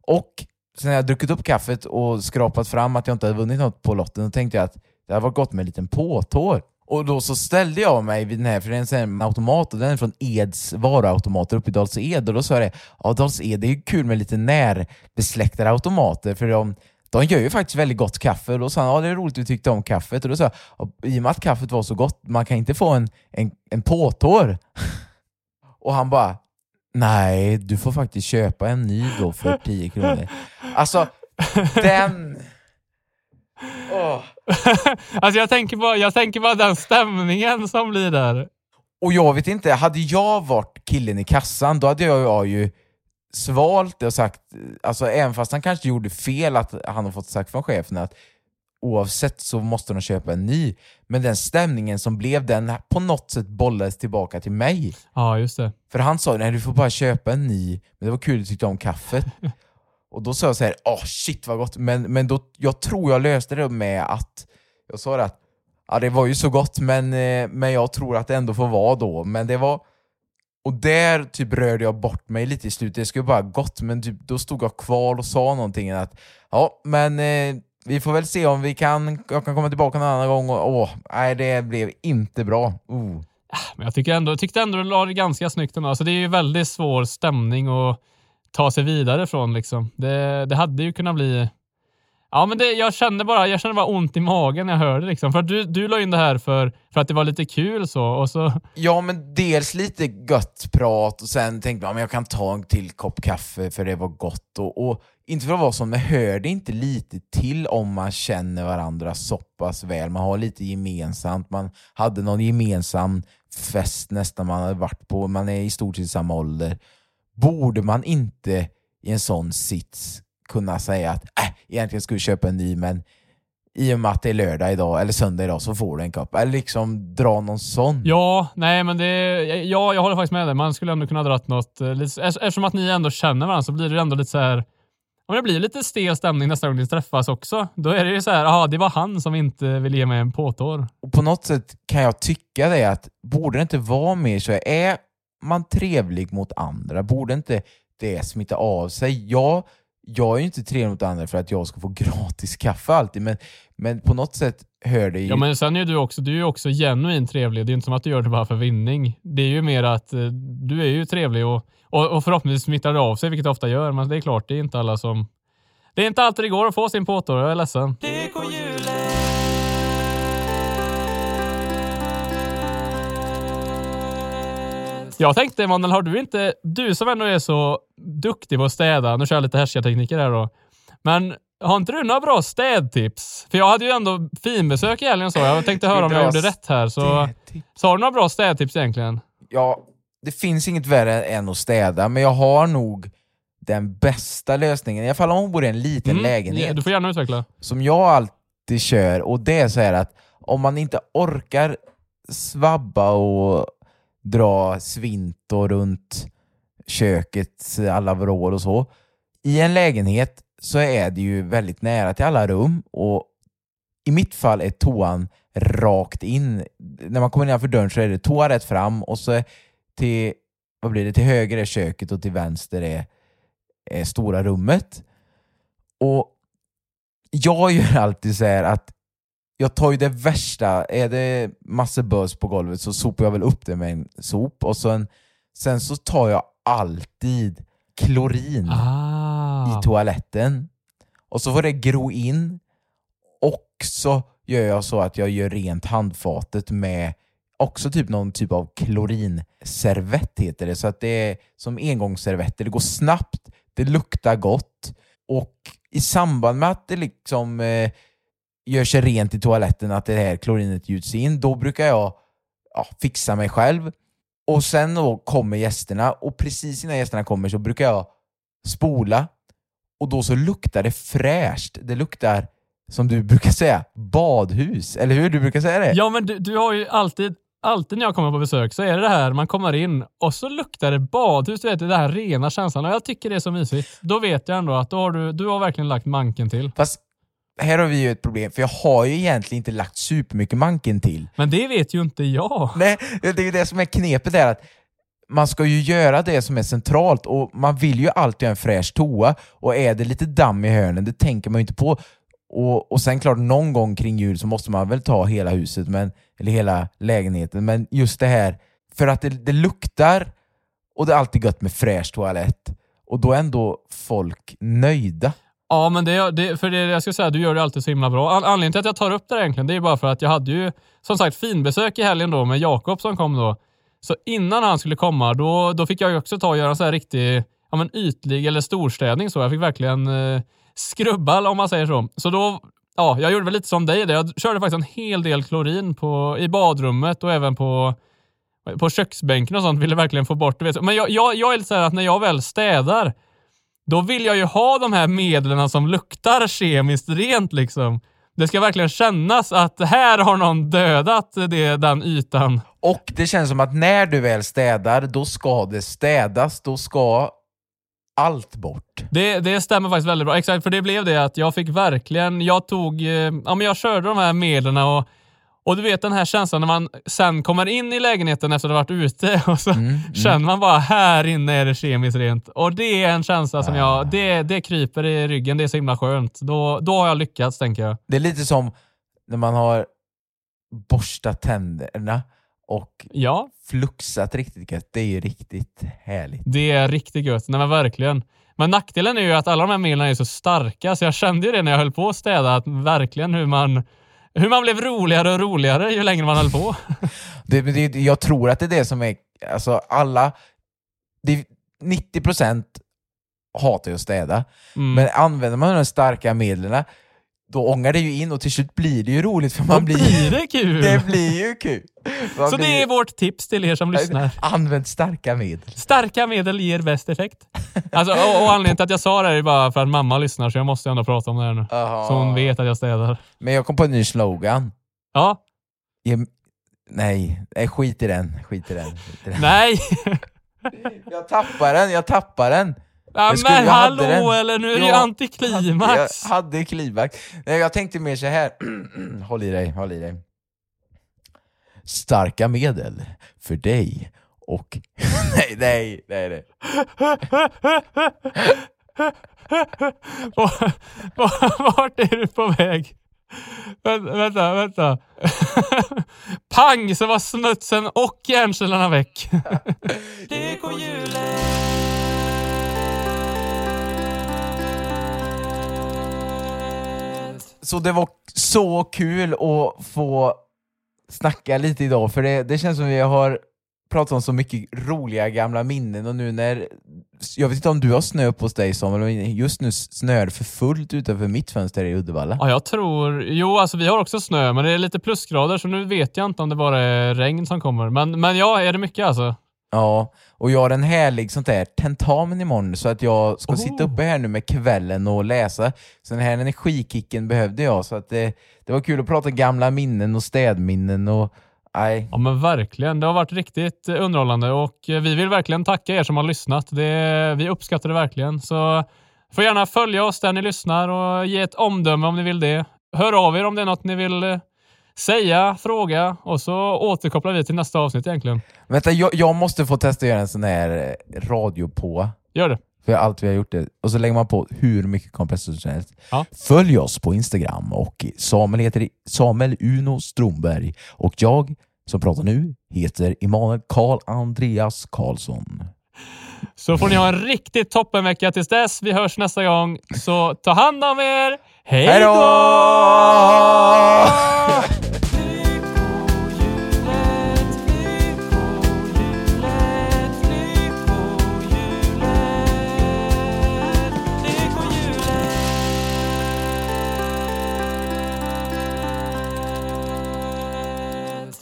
Och sen när jag druckit upp kaffet och skrapat fram att jag inte hade vunnit något på lotten, då tänkte jag att det hade varit gott med en liten påtår. Och då så ställde jag mig vid den här, för det är en sån här automat och den är från Eds varuautomater uppe i Dals Ed. Och då sa jag det, ja Dals Ed, det är ju kul med lite närbesläktade automater för de, de gör ju faktiskt väldigt gott kaffe. Och då sa han, ja det är roligt du tyckte om kaffet. Och då sa jag, ja, i och med att kaffet var så gott, man kan inte få en, en, en påtår. och han bara, nej du får faktiskt köpa en ny då för 10 kronor. Alltså, den... Åh. alltså jag tänker, bara, jag tänker bara den stämningen som blir där. Och jag vet inte, hade jag varit killen i kassan, då hade jag, jag ju svalt det och sagt, alltså även fast han kanske gjorde fel att han har fått sagt från chefen att oavsett så måste de köpa en ny. Men den stämningen som blev, den på något sätt bollades tillbaka till mig. Ja, just det. För han sa, nej du får bara köpa en ny, men det var kul att du tyckte om kaffet. och då sa jag så här, åh shit vad gott, men, men då, jag tror jag löste det med att, jag sa det att, ja det var ju så gott, men, eh, men jag tror att det ändå får vara då. Men det var, och där typ rörde jag bort mig lite i slutet, det skulle bara gått, men typ, då stod jag kvar och sa någonting att, ja men eh, vi får väl se om vi kan, jag kan komma tillbaka någon annan gång och åh, nej det blev inte bra. Oh. Men jag tycker ändå, tyckte ändå du la det ganska snyggt ändå. Alltså det är ju väldigt svår stämning att ta sig vidare från. Liksom. Det, det hade ju kunnat bli... Ja, men det, jag kände bara jag kände bara ont i magen när jag hörde liksom. För du, du la in det här för, för att det var lite kul så. Och så Ja, men dels lite gött prat och sen tänkte man att jag kan ta en till kopp kaffe för det var gott. Och, och inte för att vara sån, men hör det inte lite till om man känner varandra så pass väl? Man har lite gemensamt, man hade någon gemensam fest nästan man hade varit på, man är i stort sett samma ålder. Borde man inte i en sån sits kunna säga att äh, egentligen ska vi köpa en ny, men i och med att det är lördag idag, eller söndag idag, så får du en kopp. Eller liksom dra någon sån. Ja, nej men det, ja, jag håller faktiskt med dig. Man skulle ändå kunna dra något, eh, eftersom att ni ändå känner varandra så blir det ändå lite så här om det blir lite stel stämning nästa gång ni träffas också. Då är det ju så här, aha, det var han som inte ville ge mig en påtår. Och på något sätt kan jag tycka det att, borde det inte vara mer så? Är man trevlig mot andra, borde inte det smitta av sig? Jag, jag är ju inte trevlig mot andra för att jag ska få gratis kaffe alltid, men, men på något sätt hör det ju... Ja, men sen är du också, du är också genuint trevlig. Det är inte som att du gör det bara för vinning. Det är ju mer att eh, du är ju trevlig och, och, och förhoppningsvis smittar det av sig, vilket det ofta gör. Men det är klart, det är inte alla som... Det är inte alltid det går att få sin påtår, jag är ledsen. Jag tänkte Emanuel, har du inte, du som ändå är så duktig på att städa, nu kör jag lite härskartekniker här då, men har inte du några bra städtips? För jag hade ju ändå finbesök i helgen så jag tänkte höra om jag gjorde rätt här. Så, så har du några bra städtips egentligen? Ja, det finns inget värre än att städa, men jag har nog den bästa lösningen, i alla fall om hon bor i en liten Mm, lägenhet, Du får gärna utveckla. som jag alltid kör, och det är så här att om man inte orkar svabba och dra svintor runt kökets alla vrår och så. I en lägenhet så är det ju väldigt nära till alla rum och i mitt fall är toan rakt in. När man kommer innanför dörren så är det toa rätt fram och så till, vad blir det, till höger är köket och till vänster är, är stora rummet. Och jag gör alltid så här att jag tar ju det värsta, är det massor bös på golvet så sopar jag väl upp det med en sop. Och sen, sen så tar jag alltid klorin Ah. i toaletten. Och så får det gro in. Och så gör jag så att jag gör rent handfatet med också typ någon typ av klorinservett heter det, så att det är som engångsservetter. Det går snabbt, det luktar gott. Och i samband med att det liksom eh, gör sig rent i toaletten, att det här klorinet gjuts in, då brukar jag ja, fixa mig själv. Och sen då kommer gästerna och precis innan gästerna kommer så brukar jag spola och då så luktar det fräscht. Det luktar, som du brukar säga, badhus. Eller hur? Du brukar säga det? Ja, men du, du har ju alltid, alltid när jag kommer på besök så är det det här, man kommer in och så luktar det badhus, du vet, det där rena känslan. Och jag tycker det är så mysigt. Då vet jag ändå att då har du, du har verkligen lagt manken till. Fast här har vi ju ett problem, för jag har ju egentligen inte lagt supermycket manken till. Men det vet ju inte jag. Nej, det är ju det som är knepet där att man ska ju göra det som är centralt och man vill ju alltid ha en fräsch toa och är det lite damm i hörnen, det tänker man ju inte på. Och, och sen klart, någon gång kring jul så måste man väl ta hela huset, men, eller hela lägenheten, men just det här, för att det, det luktar och det är alltid gött med fräsch toalett och då är ändå folk nöjda. Ja, men det, det, för det jag ska säga, du gör det alltid så himla bra. An, anledningen till att jag tar upp det egentligen, det är bara för att jag hade ju som sagt finbesök i helgen då med Jakob som kom då. Så innan han skulle komma, då, då fick jag ju också ta och göra en så här riktig ja, men ytlig eller storstädning. Så jag fick verkligen eh, skrubba om man säger så. Så då, ja, jag gjorde väl lite som dig där. Jag körde faktiskt en hel del klorin på, i badrummet och även på, på köksbänken och sånt. Ville verkligen få bort, det. Men jag, jag, jag är lite så här att när jag väl städar, då vill jag ju ha de här medlen som luktar kemiskt rent liksom. Det ska verkligen kännas att här har någon dödat det, den ytan. Och det känns som att när du väl städar, då ska det städas. Då ska allt bort. Det, det stämmer faktiskt väldigt bra. Exakt, för det blev det att jag fick verkligen, jag tog, eh, ja men jag körde de här medlen och, och du vet den här känslan när man sen kommer in i lägenheten efter att ha varit ute och så känner man bara här inne är det kemiskt rent. Och det är en känsla som jag, det, det kryper i ryggen, det är så himla skönt. Då, då har jag lyckats tänker jag. Det är lite som när man har borstat tänderna och Ja, fluxat riktigt gött. Det är ju riktigt härligt. det är riktigt gött. Nej men verkligen. Men nackdelen är ju att alla de här medlen är så starka, så jag kände ju det när jag höll på att städa, att verkligen hur man, hur man blev roligare och roligare ju längre man höll på. Det, det, jag tror att det är det som är, alltså alla, det, 90% hatar ju att städa, Mm. men använder man de starka medlen då ångar det ju in och till slut blir det ju roligt för man Då blir, blir det kul! det blir ju kul. Man så blir- det är vårt tips till er som lyssnar. Använd starka medel. Starka medel ger bäst effekt. Alltså, och, och anledningen till att jag sa det är bara för att mamma lyssnar, så jag måste ändå prata om det här nu. Aha. Så hon vet att jag städar. Men jag kom på en ny slogan. Ja, Ge, nej, nej, skit i den. Skit i den. Skit i den. nej! Jag tappar den, jag tappar den. Ja, men hallå den. eller nu är det ju antiklimax. Jag hade klimax. Nej, jag tänkte mer så här. håll i dig, håll i dig. Starka medel för dig och... nej, nej, nej, nej. Var- var- Vart är du på väg? Vänta, vänta. vänta. Pang så var smutsen och hjärncellerna väck. Så det var så kul att få snacka lite idag, för det, det känns som vi har pratat om så mycket roliga gamla minnen och nu när... Jag vet inte om du har snö uppe hos dig Samuel, men just nu snöar det för fullt utanför mitt fönster i Uddevalla. Ja, jag tror... Jo, alltså vi har också snö, men det är lite plusgrader så nu vet jag inte om det bara är regn som kommer. Men, men ja, är det mycket alltså? Ja, och jag har en härlig sånt där tentamen imorgon så att jag ska Oh. sitta uppe här nu med kvällen och läsa. Så den här energikicken behövde jag, så att det, det var kul att prata gamla minnen och städminnen och... Nej. Ja, men verkligen. Det har varit riktigt underhållande och vi vill verkligen tacka er som har lyssnat. Det, vi uppskattar det verkligen. Så får gärna följa oss där ni lyssnar och ge ett omdöme om ni vill det. Hör av er om det är något ni vill eh, säga, fråga och så återkopplar vi till nästa avsnitt egentligen. Vänta, jag, jag måste få testa att göra en sån här eh, radio på. Gör det. För allt vi har gjort det. Och så lägger man på hur mycket kompressor som helst. Ja. Följ oss på Instagram och Samuel heter Samuel Uno Stromberg och jag som pratar nu heter Emanuel Karl Andreas Karlsson. Så får ni ha en riktigt toppenvecka tills dess. Vi hörs nästa gång. Så ta hand om er. Hej då!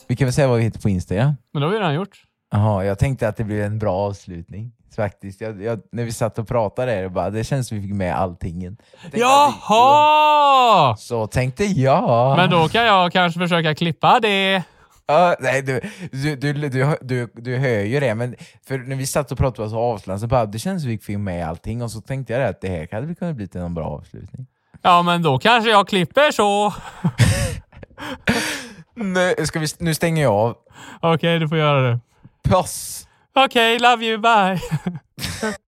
Vi kan väl säga vad vi heter på Instagram? Men det har vi redan gjort. Jaha, jag tänkte att det blev en bra avslutning. Faktiskt. Jag, jag, när vi satt och pratade där, bara, det känns som vi fick med allting. Att vi- Jaha! Så tänkte jag. Men då kan jag kanske försöka klippa det. Ja, nej, du, du, du, du, du, hör ju det, men för när vi satt och pratade så avslutade så bara, det känns som vi fick med allting och så tänkte jag att det här hade kunnat bli en bra avslutning. Ja, men då kanske jag klipper så. Nu, ska vi, nu stänger jag av. Okej, du får göra det. Puss! Okej, love you, bye.